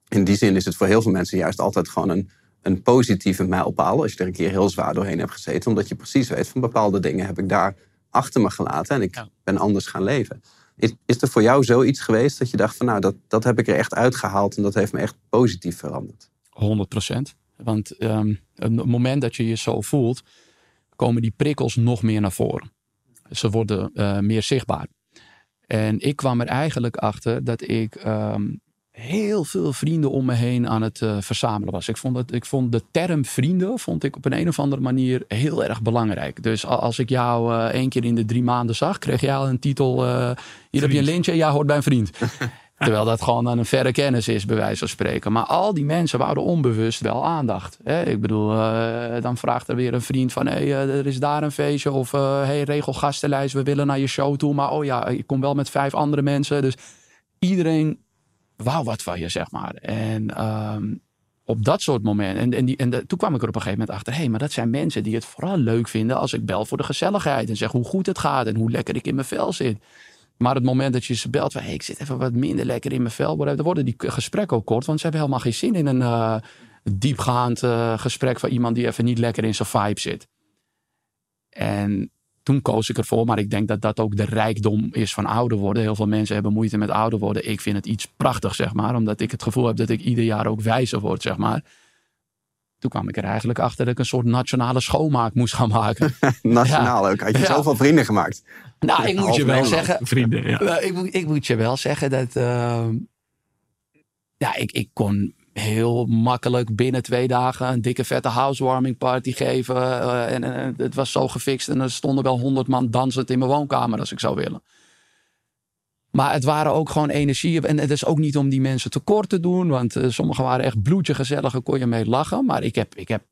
In die zin is het voor heel veel mensen juist altijd gewoon een, een positieve mijlpaal. Als je er een keer heel zwaar doorheen hebt gezeten. Omdat je precies weet van bepaalde dingen heb ik daar achter me gelaten. En ik Ja. ben anders gaan leven. Is, is er voor jou zoiets geweest dat je dacht van nou dat, dat heb ik er echt uitgehaald. En dat heeft me echt positief veranderd. 100 procent. Want ehm, op het moment dat je je zo voelt, komen die prikkels nog meer naar voren. Ze worden eh, meer zichtbaar. En ik kwam er eigenlijk achter dat ik ehm, heel veel vrienden om me heen aan het eh, verzamelen was. Ik vond, dat, ik vond de term vrienden vond ik op een, een of andere manier heel erg belangrijk. Dus als ik jou eh, één keer in de drie maanden zag, kreeg jij al een titel. hier heb je een lintje, jij hoort bij een vriend. Terwijl dat gewoon aan een verre kennis is, bij wijze van spreken. Maar al die mensen wouden onbewust wel aandacht. Hè? Ik bedoel, eh, dan vraagt er weer een vriend van... Hey, eh, er is daar een feestje. Of eh, hey, regel gastenlijst, we willen naar je show toe. Maar oh ja, ik kom wel met vijf andere mensen. Dus iedereen wou wat van je, zeg maar. En ehm, op dat soort momenten... En, en, die, en de- toen kwam ik er op een gegeven moment achter... hé, hey, maar dat zijn mensen die het vooral leuk vinden... als ik bel voor de gezelligheid. En zeg hoe goed het gaat en hoe lekker ik in mijn vel zit. Maar het moment dat je ze belt van ik zit even wat minder lekker in mijn vel, dan worden die gesprekken ook kort. Want ze hebben helemaal geen zin in een eh, diepgaand eh, gesprek van iemand die even niet lekker in zijn vibe zit. En toen koos ik ervoor, maar ik denk dat dat ook de rijkdom is van ouder worden. Heel veel mensen hebben moeite met ouder worden. Ik vind het iets prachtigs, zeg maar, omdat ik het gevoel heb dat ik ieder jaar ook wijzer word, zeg maar. Toen kwam ik er eigenlijk achter dat ik een soort nationale schoonmaak moest gaan maken. Nationaal ook. Had je Ja. zoveel vrienden gemaakt. nou, ik moet je wel zeggen, Vrienden, ja. Nou, ik, moet, ik moet je wel zeggen dat. ehm, ja, ik, ik kon heel makkelijk binnen twee dagen een dikke vette housewarming party geven. eh, en, en het was zo gefixt en er stonden wel honderd man dansend in mijn woonkamer als ik zou willen. Maar het waren ook gewoon energie. En het is ook niet om die mensen tekort te doen. Want eh, sommigen waren echt bloedje gezellig. en kon je mee lachen. Maar ik heb, ik heb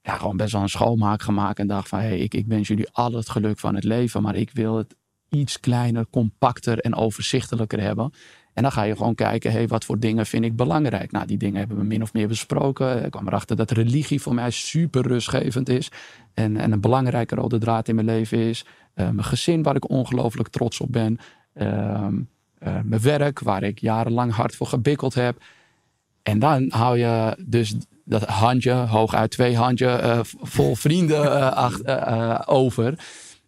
ja, gewoon best wel een schoonmaak gemaakt. En dacht van, hé, hey, ik, ik wens jullie al het geluk van het leven. Maar ik wil het iets kleiner, compacter en overzichtelijker hebben. En dan ga je gewoon kijken, hé, hey, wat voor dingen vind ik belangrijk? Nou, die dingen hebben we min of meer besproken. Ik kwam erachter dat religie voor mij super rustgevend is. En, en een belangrijke rode draad in mijn leven is. Eh, mijn gezin, waar ik ongelooflijk trots op ben. Ehm, eh, mijn werk, waar ik jarenlang hard voor gebikkeld heb. En dan hou je dus dat handje, hooguit twee handje, eh, vol vrienden eh, ach- over.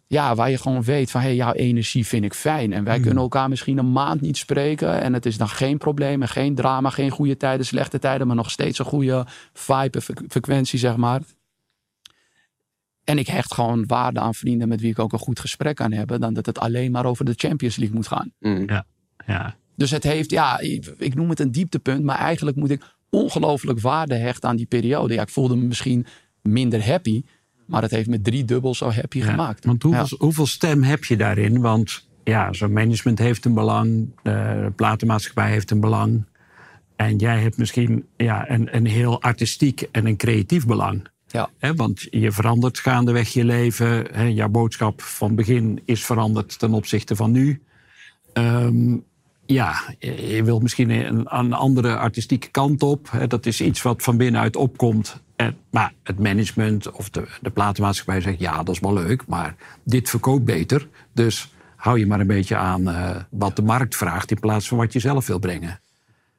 Ja, waar je gewoon weet van, hé, hey, jouw energie vind ik fijn. En wij kunnen elkaar misschien een maand niet spreken. En het is dan geen probleem en geen drama, geen goede tijden, slechte tijden. Maar nog steeds een goede vibe en fre- frequentie, zeg maar. En ik hecht gewoon waarde aan vrienden met wie ik ook een goed gesprek kan hebben. Dan dat het alleen maar over de Champions League moet gaan. Mm. ja. Dus het heeft, ja, ik ik noem het een dieptepunt, maar eigenlijk moet ik ongelooflijk waarde hechten aan die periode. Ja, ik voelde me misschien minder happy, maar het heeft me drie dubbel zo happy Ja, gemaakt. Want hoeveel, hoeveel stem heb je daarin? Want ja, zo'n management heeft een belang, de platenmaatschappij heeft een belang. En jij hebt misschien ja, een, een heel artistiek en een creatief belang. Ja. Want je verandert gaandeweg je leven. Hè, jouw boodschap van begin is veranderd ten opzichte van nu. Ehm, ja, je wilt misschien een, een andere artistieke kant op. Dat is iets wat van binnenuit opkomt. En, maar het management of de, de platenmaatschappij zegt... ja, dat is wel leuk, maar dit verkoopt beter. Dus hou je maar een beetje aan eh, wat de markt vraagt... in plaats van wat je zelf wil brengen.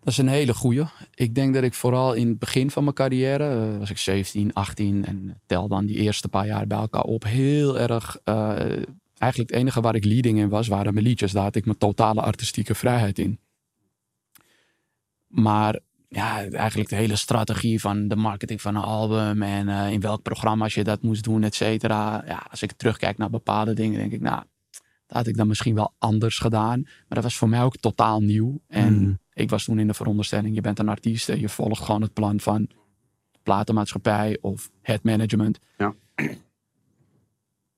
Dat is een hele goeie. Ik denk dat ik vooral in het begin van mijn carrière, eh, was ik 17, 18 en tel dan die eerste paar jaar bij elkaar op, heel erg. eh, eigenlijk het enige waar ik leading in was, waren mijn liedjes. Daar had ik mijn totale artistieke vrijheid in. Maar ja, eigenlijk de hele strategie van de marketing van een album en eh, in welk programma je dat moest doen, et cetera. Ja, als ik terugkijk naar bepaalde dingen, denk ik, nou, dat had ik dan misschien wel anders gedaan. Maar dat was voor mij ook totaal nieuw. En Mm. ik was toen in de veronderstelling, je bent een artiest en je volgt gewoon het plan van de platenmaatschappij of het management. Ja.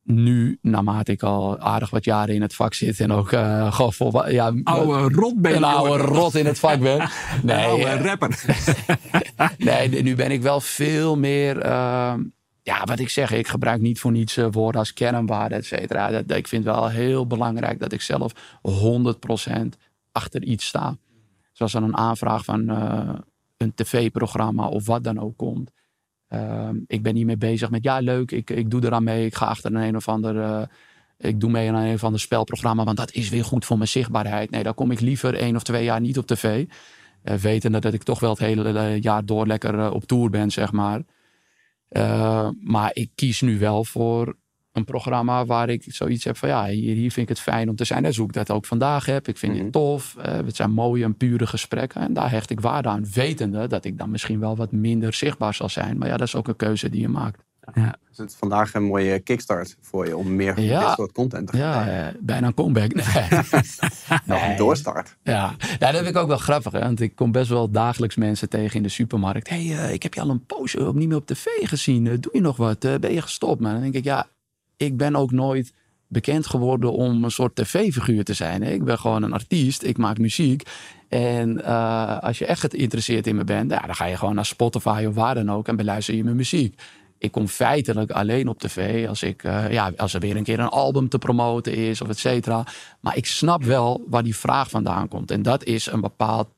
Nu, naarmate ik al aardig wat jaren in het vak zit en ook eh gewoon vol, ja, Oude rot ben je, een oude rot in het vak ben. Een Nee, oude eh, rapper. Nee, nu ben ik wel veel meer. ehm, ja, wat ik zeg, ik gebruik niet voor niets eh, woorden als kernwaarde, et cetera. Dat, ik vind wel heel belangrijk dat ik zelf 100% achter iets sta. Zoals er een aanvraag van eh, een tv-programma of wat dan ook komt. Ehm, ik ben niet meer bezig met, ja, leuk, ik, ik doe eraan mee. Ik ga achter een, een of ander. eh, ik doe mee aan een of ander spelprogramma, want dat is weer goed voor mijn zichtbaarheid. Nee, dan kom ik liever één of twee jaar niet op tv. Wetende dat ik toch wel het hele jaar door lekker op tour ben, zeg maar. Uh, maar ik kies nu wel voor een programma waar ik zoiets heb van ja, hier, hier vind ik het fijn om te zijn. En zoek ik dat ook vandaag heb. Ik vind Mhm. het tof. Uh, het zijn mooie en pure gesprekken. En daar hecht ik waarde aan. Wetende dat ik dan misschien wel wat minder zichtbaar zal zijn. Maar ja, dat is ook een keuze die je maakt. Ja. Dus het is vandaag een mooie kickstart voor je om meer Ja. dit soort content te gaan Ja, uh, bijna een comeback. Nee. nee. doorstart. Ja. ja, dat vind ik ook wel grappig. Hè? Want ik kom best wel dagelijks mensen tegen in de supermarkt. Hé, hey, uh, ik heb je al een poosje op niet meer op tv gezien. Uh, doe je nog wat? Uh, ben je gestopt? Maar dan denk ik, ja, ik ben ook nooit bekend geworden om een soort tv-figuur te zijn. Hè? Ik ben gewoon een artiest. Ik maak muziek. En uh, als je echt geïnteresseerd in me bent, ja, dan ga je gewoon naar Spotify of waar dan ook en beluister je mijn muziek. Ik kom feitelijk alleen op tv als, ik, uh, ja, als er weer een keer een album te promoten is of et cetera. Maar ik snap wel waar die vraag vandaan komt. En dat is een bepaald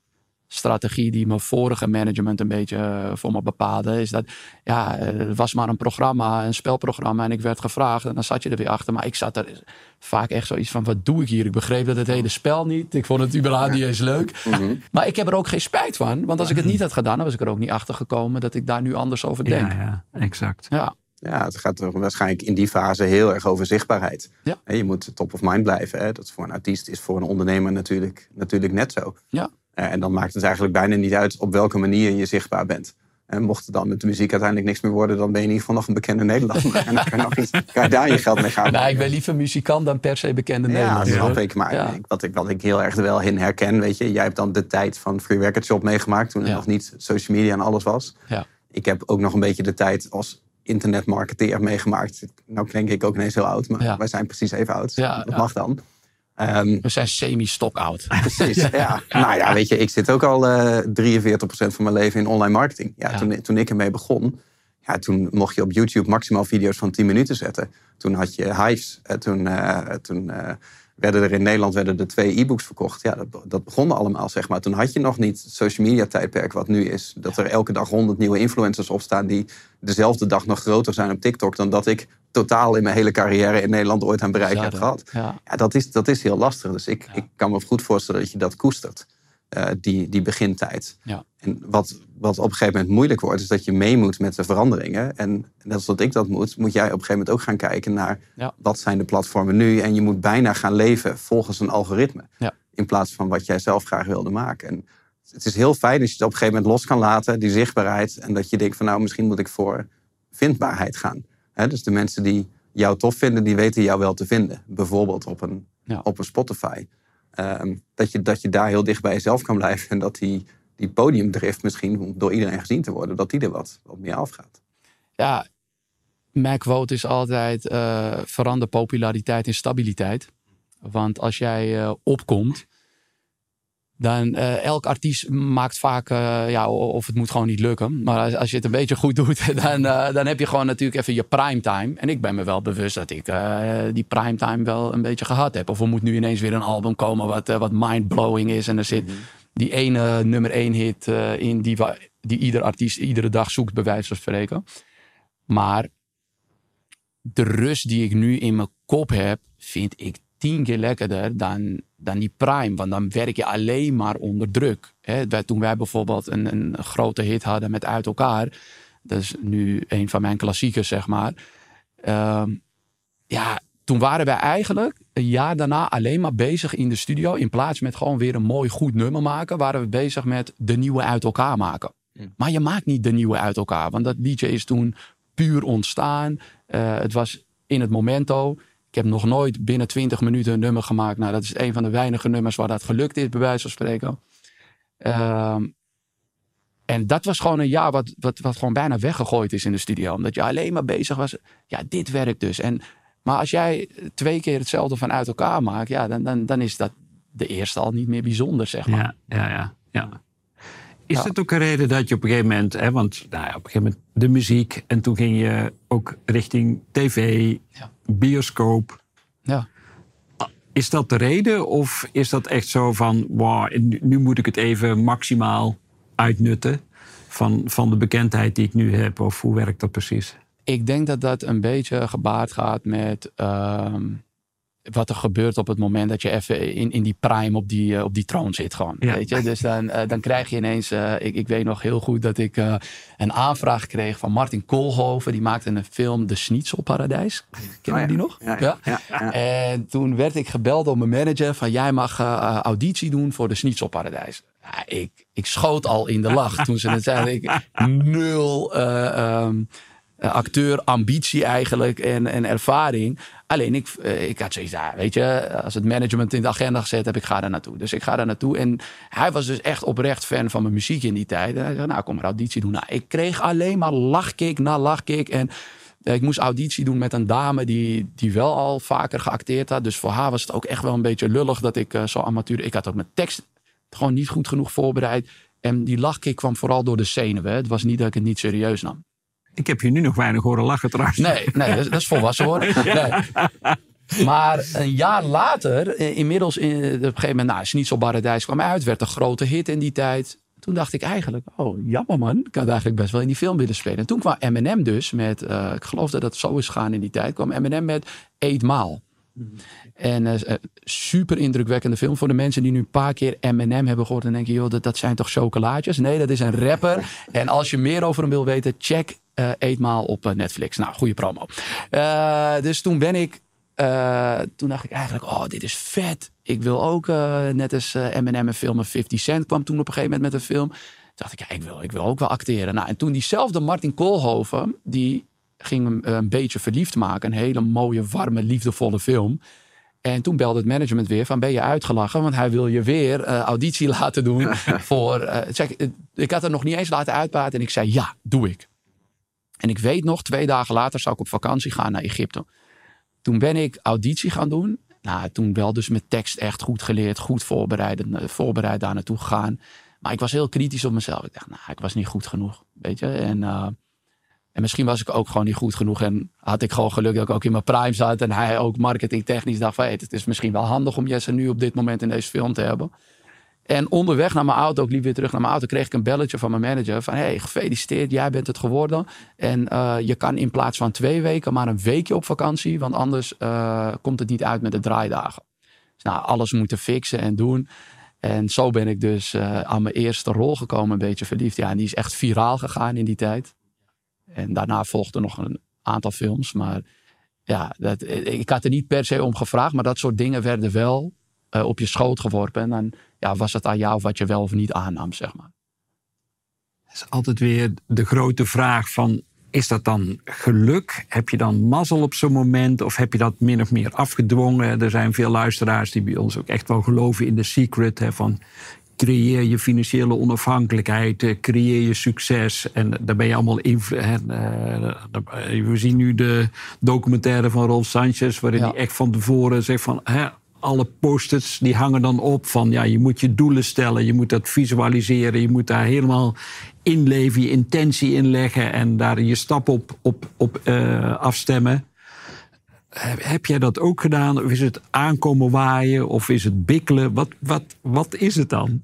strategie die mijn vorige management een beetje uh, voor me bepaalde. Is dat, ja, het was maar een programma, een spelprogramma. En ik werd gevraagd en dan zat je er weer achter. Maar ik zat er vaak echt zoiets van, wat doe ik hier? Ik begreep dat het hele spel niet. Ik vond het überhaupt niet eens leuk. Mm -hmm. Maar ik heb er ook geen spijt van. Want als ik het niet had gedaan, dan was ik er ook niet achter gekomen dat ik daar nu anders over denk. Ja, ja exact. Ja. Ja, het gaat er waarschijnlijk in die fase heel erg over zichtbaarheid. Ja. Je moet top of mind blijven. Hè? Dat is voor een artiest is voor een ondernemer natuurlijk, natuurlijk net zo. Ja. En dan maakt het eigenlijk bijna niet uit op welke manier je zichtbaar bent. En mocht het dan met de muziek uiteindelijk niks meer worden, dan ben je in ieder geval nog een bekende Nederlander. en dan kan je, nog iets, kan je daar je geld mee gaan. Nou, ik ben liever muzikant dan per se bekende ja, Nederlander. Ja, snap ik. Maar ja. wat, ik, wat ik heel erg er wel in herken, weet je, jij hebt dan de tijd van Free Record Shop meegemaakt, toen er ja. nog niet social media en alles was. Ja. Ik heb ook nog een beetje de tijd als internetmarketeer meegemaakt. Nou denk ik ook ineens heel oud, maar wij zijn precies even oud. Ja, dat mag dan. Um, We zijn semi-stok oud. Precies, ja. ja. Nou ja, weet je, ik zit ook al uh, 43% van mijn leven in online marketing. Ja, ja. Toen, toen ik ermee begon, ja, toen mocht je op YouTube maximaal video's van 10 minuten zetten. Toen had je Hives. Uh, toen uh, toen werden er in Nederland werden er twee e-books verkocht. Ja, dat, dat begon allemaal, zeg maar. Toen had je nog niet het social media tijdperk wat nu is. Dat er elke dag honderd nieuwe influencers opstaan... die dezelfde dag nog groter zijn op TikTok... dan dat ik totaal in mijn hele carrière in Nederland ooit aan bereik heb gehad. Ja. ja, dat, is, dat is heel lastig. Dus ik, ik kan me goed voorstellen dat je dat koestert. Uh, die, die begintijd. Ja. En wat, wat op een gegeven moment moeilijk wordt, is dat je mee moet met de veranderingen. En net als dat ik dat moet, moet jij op een gegeven moment ook gaan kijken naar ja. wat zijn de platformen nu. En je moet bijna gaan leven volgens een algoritme. Ja. In plaats van wat jij zelf graag wilde maken. En het is heel fijn als je het op een gegeven moment los kan laten, die zichtbaarheid. En dat je denkt van nou, misschien moet ik voor vindbaarheid gaan. He, dus de mensen die jou tof vinden, die weten jou wel te vinden. Bijvoorbeeld op een, ja. op een Spotify. Um, dat, je, dat je daar heel dicht bij jezelf kan blijven. En dat die, die podiumdrift misschien, door iedereen gezien te worden, dat die er wat, wat meer afgaat. Ja, mijn quote is altijd uh, verander populariteit in stabiliteit. Want als jij eh, opkomt, dan uh, elk artiest maakt vaak, uh, ja, of het moet gewoon niet lukken. Maar als, als je het een beetje goed doet, dan, uh, dan heb je gewoon natuurlijk even je primetime. En ik ben me wel bewust dat ik die primetime wel een beetje gehad heb. Of er moet nu ineens weer een album komen wat, wat mindblowing is. En er zit die ene nummer één hit in die, die ieder artiest iedere dag zoekt, bij wijze van spreken. Maar de rust die ik nu in mijn kop heb, vind ik tien keer lekkerder dan, dan die prime. Want dan werk je alleen maar onder druk. Hè? Toen wij bijvoorbeeld een, een grote hit hadden met Uit elkaar. Dat is nu een van mijn klassiekers, zeg maar. Ehm, ja, toen waren wij eigenlijk een jaar daarna alleen maar bezig in de studio. In plaats met gewoon weer een mooi goed nummer maken, waren we bezig met de nieuwe uit elkaar maken. Maar je maakt niet de nieuwe uit elkaar. Want dat liedje is toen puur ontstaan. Uh, het was in het momento. Ik heb nog nooit binnen 20 minuten een nummer gemaakt. Nou, dat is een van de weinige nummers waar dat gelukt is, bij wijze van spreken. Ehm, en dat was gewoon een jaar wat, wat, wat gewoon bijna weggegooid is in de studio. Omdat je alleen maar bezig was. Ja, dit werkt dus. En, maar als jij twee keer hetzelfde van uit elkaar maakt, ja, dan, dan, dan is dat de eerste al niet meer bijzonder, zeg maar. Ja, ja, ja. ja. Is het ook een reden dat je op een gegeven moment, hè, want nou ja, op een gegeven moment de muziek en toen ging je ook richting tv, bioscoop. Ja. Is dat de reden of is dat echt zo van, wow, nu moet ik het even maximaal uitnutten van, van de bekendheid die ik nu heb? Of hoe werkt dat precies? Ik denk dat dat een beetje gebaard gaat met ehm, wat er gebeurt op het moment dat je even in, in die prime op die, uh, op die troon zit gewoon. Weet je? Dus dan, uh, dan krijg je ineens, uh, ik, ik weet nog heel goed dat ik een aanvraag kreeg van Martin Koolhoven. Die maakte een film De Schnitzelparadijs. Ken je oh, die nog? Ja, ja. En toen werd ik gebeld door mijn manager van jij mag auditie doen voor De Schnitzelparadijs. ik, ik schoot al in de lach toen ze het zeiden. Ik, nul... Um, acteur, ambitie eigenlijk en, en ervaring. Alleen ik, uh, ik had zoiets, ja, weet je, als het management in de agenda gezet heb, ik ga daar naartoe. Dus ik ga daar naartoe. En hij was dus echt oprecht fan van mijn muziek in die tijd. En hij zei, nou, kom maar auditie doen. Nou, ik kreeg alleen maar lachkick na lachkick. En uh, ik moest auditie doen met een dame die, die wel al vaker geacteerd had. Dus voor haar was het ook echt wel een beetje lullig dat ik zo amateur... Ik had ook mijn tekst gewoon niet goed genoeg voorbereid. En die lachkick kwam vooral door de zenuwen. Het was niet dat ik het niet serieus nam. Ik heb je nu nog weinig horen lachen trouwens. Nee, nee dat, is, volwassen hoor. Nee. Maar een jaar later, eh, inmiddels in, op een gegeven moment, nou, Schnitzelparadijs kwam uit, werd een grote hit in die tijd. Toen dacht ik eigenlijk, oh jammer man, ik had eigenlijk best wel in die film willen spelen. En toen kwam Eminem dus met, uh, ik geloof dat dat zo is gaan in die tijd, kwam Eminem met Eet Maal. En uh, super indrukwekkende film. Voor de mensen die nu een paar keer Eminem hebben gehoord. Dan denk je, joh, dat, dat zijn toch chocolaatjes? Nee, dat is een rapper. En als je meer over hem wil weten, check uh, Eetmaal op Netflix. Nou, goede promo. Uh, dus toen ben ik... toen dacht ik eigenlijk, oh, dit is vet. Ik wil ook, net als Eminem een film. 50 Cent kwam toen op een gegeven moment met een film. Toen dacht ik, ja, ik wil, ik wil ook wel acteren. Nou, en toen diezelfde Martin Koolhoven, die ging hem een beetje verliefd maken. Een hele mooie, warme, liefdevolle film. En toen belde het management weer van ben je uitgelachen? Want hij wil je weer uh, auditie laten doen voor... Uh, zeg, ik had er nog niet eens laten uitpraten en ik zei ja, doe ik. En ik weet nog, twee dagen later zou ik op vakantie gaan naar Egypte. Toen ben ik auditie gaan doen. Nou, toen wel dus met tekst echt goed geleerd, goed voorbereid, eh, voorbereid daar naartoe gegaan. Maar ik was heel kritisch op mezelf. Ik dacht, nou, ik was niet goed genoeg, weet je. En en misschien was ik ook gewoon niet goed genoeg. En had ik gewoon geluk dat ik ook in mijn prime zat. En hij ook marketingtechnisch dacht het is misschien wel handig om Jesse nu op dit moment in deze film te hebben. En onderweg naar mijn auto, ik liep weer terug naar mijn auto... kreeg ik een belletje van mijn manager van... Hey, gefeliciteerd, jij bent het geworden. En uh, je kan in plaats van twee weken maar een weekje op vakantie. Want anders uh, komt het niet uit met de draaidagen. Dus nou, alles moeten fixen en doen. En zo ben ik dus uh, aan mijn eerste rol gekomen, een beetje verliefd. Ja, en die is echt viraal gegaan in die tijd. En daarna volgden nog een aantal films. Maar ja, dat, ik had er niet per se om gevraagd. Maar dat soort dingen werden wel op je schoot geworpen. En dan ja, was het aan jou wat je wel of niet aannam, zeg maar. Het is altijd weer de grote vraag van... Is dat dan geluk? Heb je dan mazzel op zo'n moment? Of heb je dat min of meer afgedwongen? Er zijn veel luisteraars die bij ons ook echt wel geloven in de secret. Hè, van creëer je financiële onafhankelijkheid, eh, creëer je succes. En daar ben je allemaal in. Eh, we zien nu de documentaire van Rolf Sanchez, waarin hij echt van tevoren zegt van. Hè, alle posters die hangen dan op van ja, je moet je doelen stellen, je moet dat visualiseren, je moet daar helemaal inleven, je intentie inleggen en daar je stap op, op, op uh, afstemmen. Heb jij dat ook gedaan? Of is het aankomen waaien? Of is het bikkelen? Wat, wat, wat is het dan?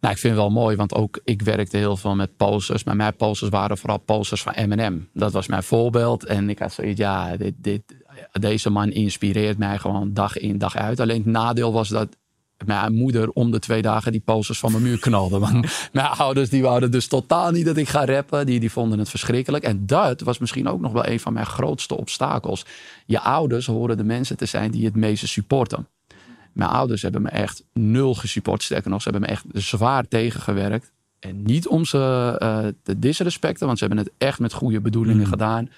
Nou, ik vind het wel mooi, want ook ik werkte heel veel met posters. Maar mijn posters waren vooral posters van M&M. Dat was mijn voorbeeld. En ik had zoiets, ja, dit, dit, deze man inspireert mij gewoon dag in, dag uit. Alleen het nadeel was dat mijn moeder om de twee dagen die posters van mijn muur knalde. Want mijn ouders die wouden dus totaal niet dat ik ga rappen. Die, die vonden het verschrikkelijk. En dat was misschien ook nog wel een van mijn grootste obstakels. Je ouders horen de mensen te zijn die het meeste supporten. Mijn ouders hebben me echt nul gesupport. Sterker nog, ze hebben me echt zwaar tegengewerkt. En niet om ze uh, te disrespecten, want ze hebben het echt met goede bedoelingen mm. gedaan.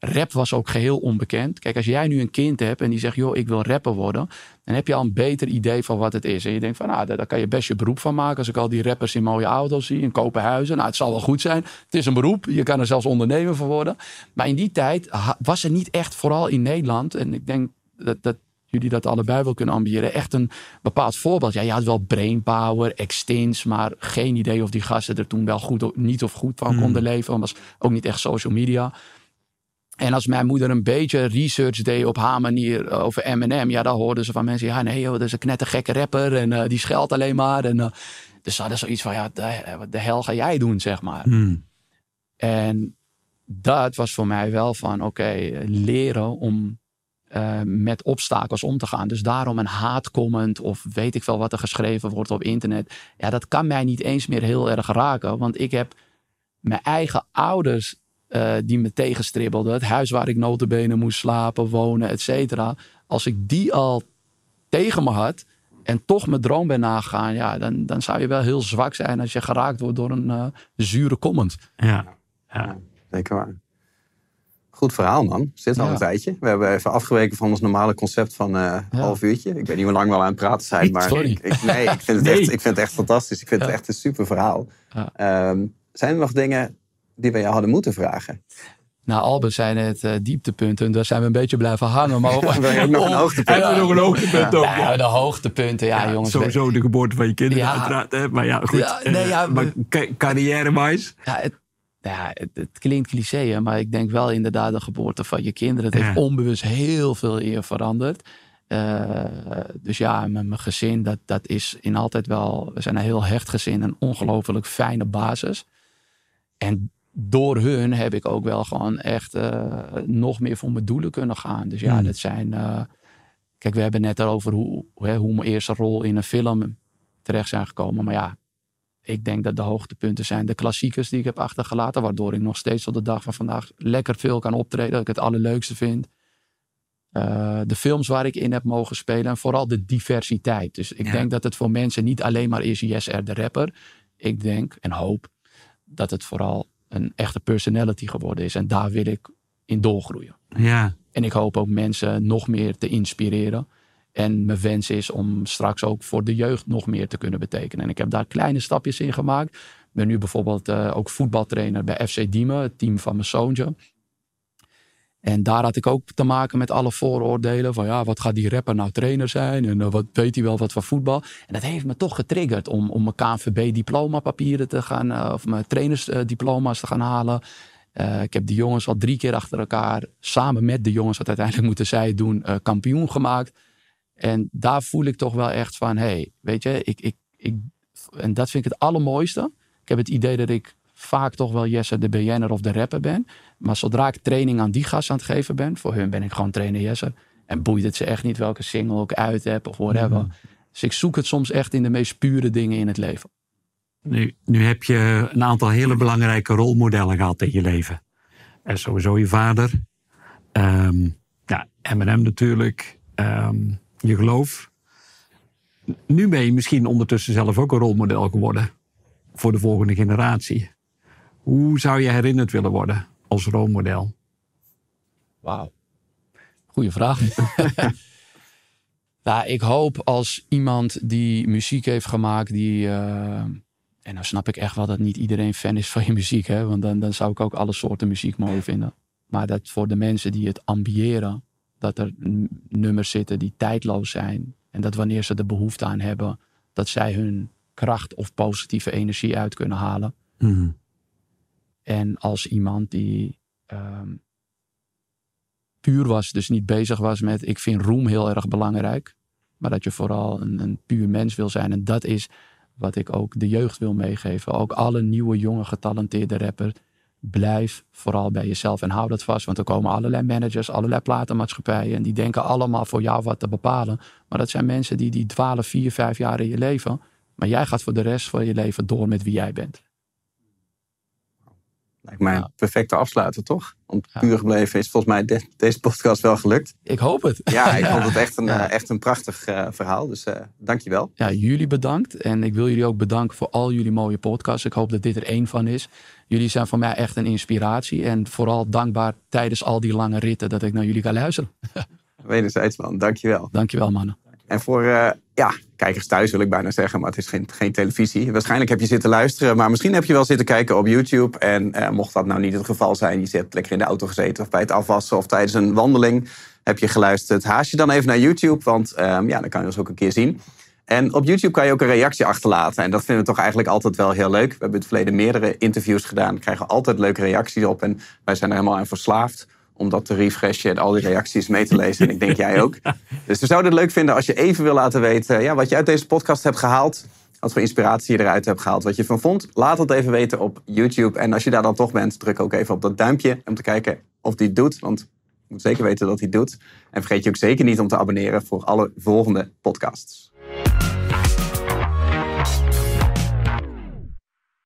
Rap was ook geheel onbekend. Kijk, als jij nu een kind hebt en die zegt, joh, ik wil rapper worden. Dan heb je al een beter idee van wat het is. En je denkt van, nou, daar, kan je best je beroep van maken. Als ik al die rappers in mooie auto's zie, in kopenhuizen. Nou, het zal wel goed zijn. Het is een beroep. Je kan er zelfs ondernemer van worden. Maar in die tijd was er niet echt, vooral in Nederland. En ik denk dat, dat jullie dat allebei wel kunnen ambiëren. Echt een bepaald voorbeeld. Ja, je had wel brainpower, extins, maar geen idee of die gasten er toen wel goed, niet of goed van hmm. konden leven. Want was ook niet echt social media. En als mijn moeder een beetje research deed op haar manier eh, over Eminem, ja, dan hoorden ze van mensen, ja, nee, joh, dat is een knettergekke rapper en uh, die scheldt alleen maar. En, uh, dus ze hadden zoiets van, ja, wat de hel ga jij doen, zeg maar. Hmm. En dat was voor mij wel van, oké, leren om uh, met obstakels om te gaan. Dus daarom een haatcomment of weet ik veel wat er geschreven wordt op internet. Ja, dat kan mij niet eens meer heel erg raken. Want ik heb mijn eigen ouders uh, die me tegenstribbelden. Het huis waar ik notabene moest slapen, wonen, et cetera. Als ik die al tegen me had en toch mijn droom ben nagegaan. Ja, dan, dan zou je wel heel zwak zijn als je geraakt wordt door een uh, zure comment. Ja, ja. zeker waar. Goed verhaal, man. Zit al een tijdje. We hebben even afgeweken van ons normale concept van uh, een half uurtje. Ik weet niet hoe lang we al aan het praten zijn. Maar Sorry. Ik, nee, ik vind, het echt, ik vind het echt fantastisch. Ik vind het echt een super verhaal. Um, zijn er nog dingen die we jou hadden moeten vragen? Nou, Albert zijn het uh, dieptepunten. Daar zijn we een beetje blijven hangen. Maar we hebben nog een hoogtepunt. Hebben nog een hoogtepunt ook. Ja, de hoogtepunten, ja, ja, jongens. Sowieso de geboorte van je kinderen uiteraard. Hè? Maar ja, goed. Ja, nee, ja, uh, carrière-wise? Ja, het, ja, het, klinkt cliché, maar ik denk wel inderdaad de geboorte van je kinderen. Het heeft onbewust heel veel eer veranderd. Uh, dus ja, met mijn gezin, dat, dat is in altijd wel... We zijn een heel hecht gezin, een ongelooflijk fijne basis. En door hun heb ik ook wel gewoon echt uh, nog meer voor mijn doelen kunnen gaan. Dus ja, hmm. dat zijn... Uh, kijk, we hebben net over hoe, hoe, hoe mijn eerste rol in een film terecht zijn gekomen. Maar ja, ik denk dat de hoogtepunten zijn de klassiekers die ik heb achtergelaten. Waardoor ik nog steeds tot de dag van vandaag lekker veel kan optreden. Dat ik het allerleukste vind. Uh, de films waar ik in heb mogen spelen. En vooral de diversiteit. Dus ik denk dat het voor mensen niet alleen maar is Yes R de rapper. Ik denk en hoop dat het vooral een echte personality geworden is. En daar wil ik in doorgroeien. Ja. En ik hoop ook mensen nog meer te inspireren. En mijn wens is om straks ook voor de jeugd nog meer te kunnen betekenen. En ik heb daar kleine stapjes in gemaakt. Ik ben nu bijvoorbeeld uh, ook voetbaltrainer bij FC Diemen, het team van mijn zoontje. En daar had ik ook te maken met alle vooroordelen. Van ja, wat gaat die rapper nou trainer zijn? En uh, wat weet hij wel wat van voetbal? En dat heeft me toch getriggerd om, om mijn KNVB papieren te gaan, uh, of mijn trainersdiploma's te gaan halen. ik heb die jongens al drie keer achter elkaar, samen met de jongens, wat uiteindelijk moeten zij doen, kampioen gemaakt. En daar voel ik toch wel echt van, hey, weet je, ik, ik, ik, en dat vind ik het allermooiste. Ik heb het idee dat ik vaak toch wel Jesse de BN'er of de rapper ben. Maar zodra ik training aan die gast aan het geven ben, voor hun ben ik gewoon trainer Jesse. En boeit het ze echt niet welke single ik uit heb of whatever. Mm. Dus ik zoek het soms echt in de meest pure dingen in het leven. Nu, nu heb je een aantal hele belangrijke rolmodellen gehad in je leven. En sowieso je vader. Um, ja, M&M natuurlijk. Um, je geloof. Nu ben je misschien ondertussen zelf ook een rolmodel geworden voor de volgende generatie. Hoe zou je herinnerd willen worden als rolmodel? Wauw. Goeie vraag. nou, ik hoop als iemand die muziek heeft gemaakt, die. Uh, en dan snap ik echt wel dat niet iedereen fan is van je muziek, hè? want dan, dan zou ik ook alle soorten muziek mooi vinden. Maar dat voor de mensen die het ambiëren dat er nummers zitten die tijdloos zijn. En dat wanneer ze er behoefte aan hebben, dat zij hun kracht of positieve energie uit kunnen halen. Mhm. En als iemand die ehm, puur was, dus niet bezig was met ik vind roem heel erg belangrijk. Maar dat je vooral een, een puur mens wil zijn. En dat is wat ik ook de jeugd wil meegeven. Ook alle nieuwe, jonge, getalenteerde rappers. Blijf vooral bij jezelf en hou dat vast. Want er komen allerlei managers, allerlei platenmaatschappijen. En die denken allemaal voor jou wat te bepalen. Maar dat zijn mensen die, die dwalen vier, vijf jaar in je leven. Maar jij gaat voor de rest van je leven door met wie jij bent. Lijkt mij Ja. een perfecte afsluiter, toch? Want puur gebleven is volgens mij de- deze podcast wel gelukt. Ik hoop het. Ja, ik vond het echt een, Ja. eh, echt een prachtig eh, verhaal. Dus eh dankjewel. ja, jullie bedankt. En ik wil jullie ook bedanken voor al jullie mooie podcasts. Ik hoop dat dit er één van is. Jullie zijn voor mij echt een inspiratie. En vooral dankbaar tijdens al die lange ritten dat ik naar jullie kan luisteren. Wederzijds, man. Dankjewel. Dankjewel, mannen. En voor eh, ja, kijkers thuis wil ik bijna zeggen, maar het is geen, geen televisie. Waarschijnlijk heb je zitten luisteren, maar misschien heb je wel zitten kijken op YouTube. En eh, mocht dat nou niet het geval zijn, je zit lekker in de auto gezeten of bij het afwassen of tijdens een wandeling heb je geluisterd. Haast je dan even naar YouTube, want ehm, ja, dan kan je ons ook een keer zien. En op YouTube kan je ook een reactie achterlaten. En dat vinden we toch eigenlijk altijd wel heel leuk. We hebben in het verleden meerdere interviews gedaan. Krijgen altijd leuke reacties op. En wij zijn er helemaal aan verslaafd om dat te refreshen en al die reacties mee te lezen. En ik denk jij ook. Dus we zouden het leuk vinden als je even wil laten weten ja, wat je uit deze podcast hebt gehaald. Wat voor inspiratie je eruit hebt gehaald. Wat je ervan vond. Laat het even weten op YouTube. En als je daar dan toch bent, druk ook even op dat duimpje. Om te kijken of die het doet. Want ik moet zeker weten dat hij het doet. En vergeet je ook zeker niet om te abonneren voor alle volgende podcasts.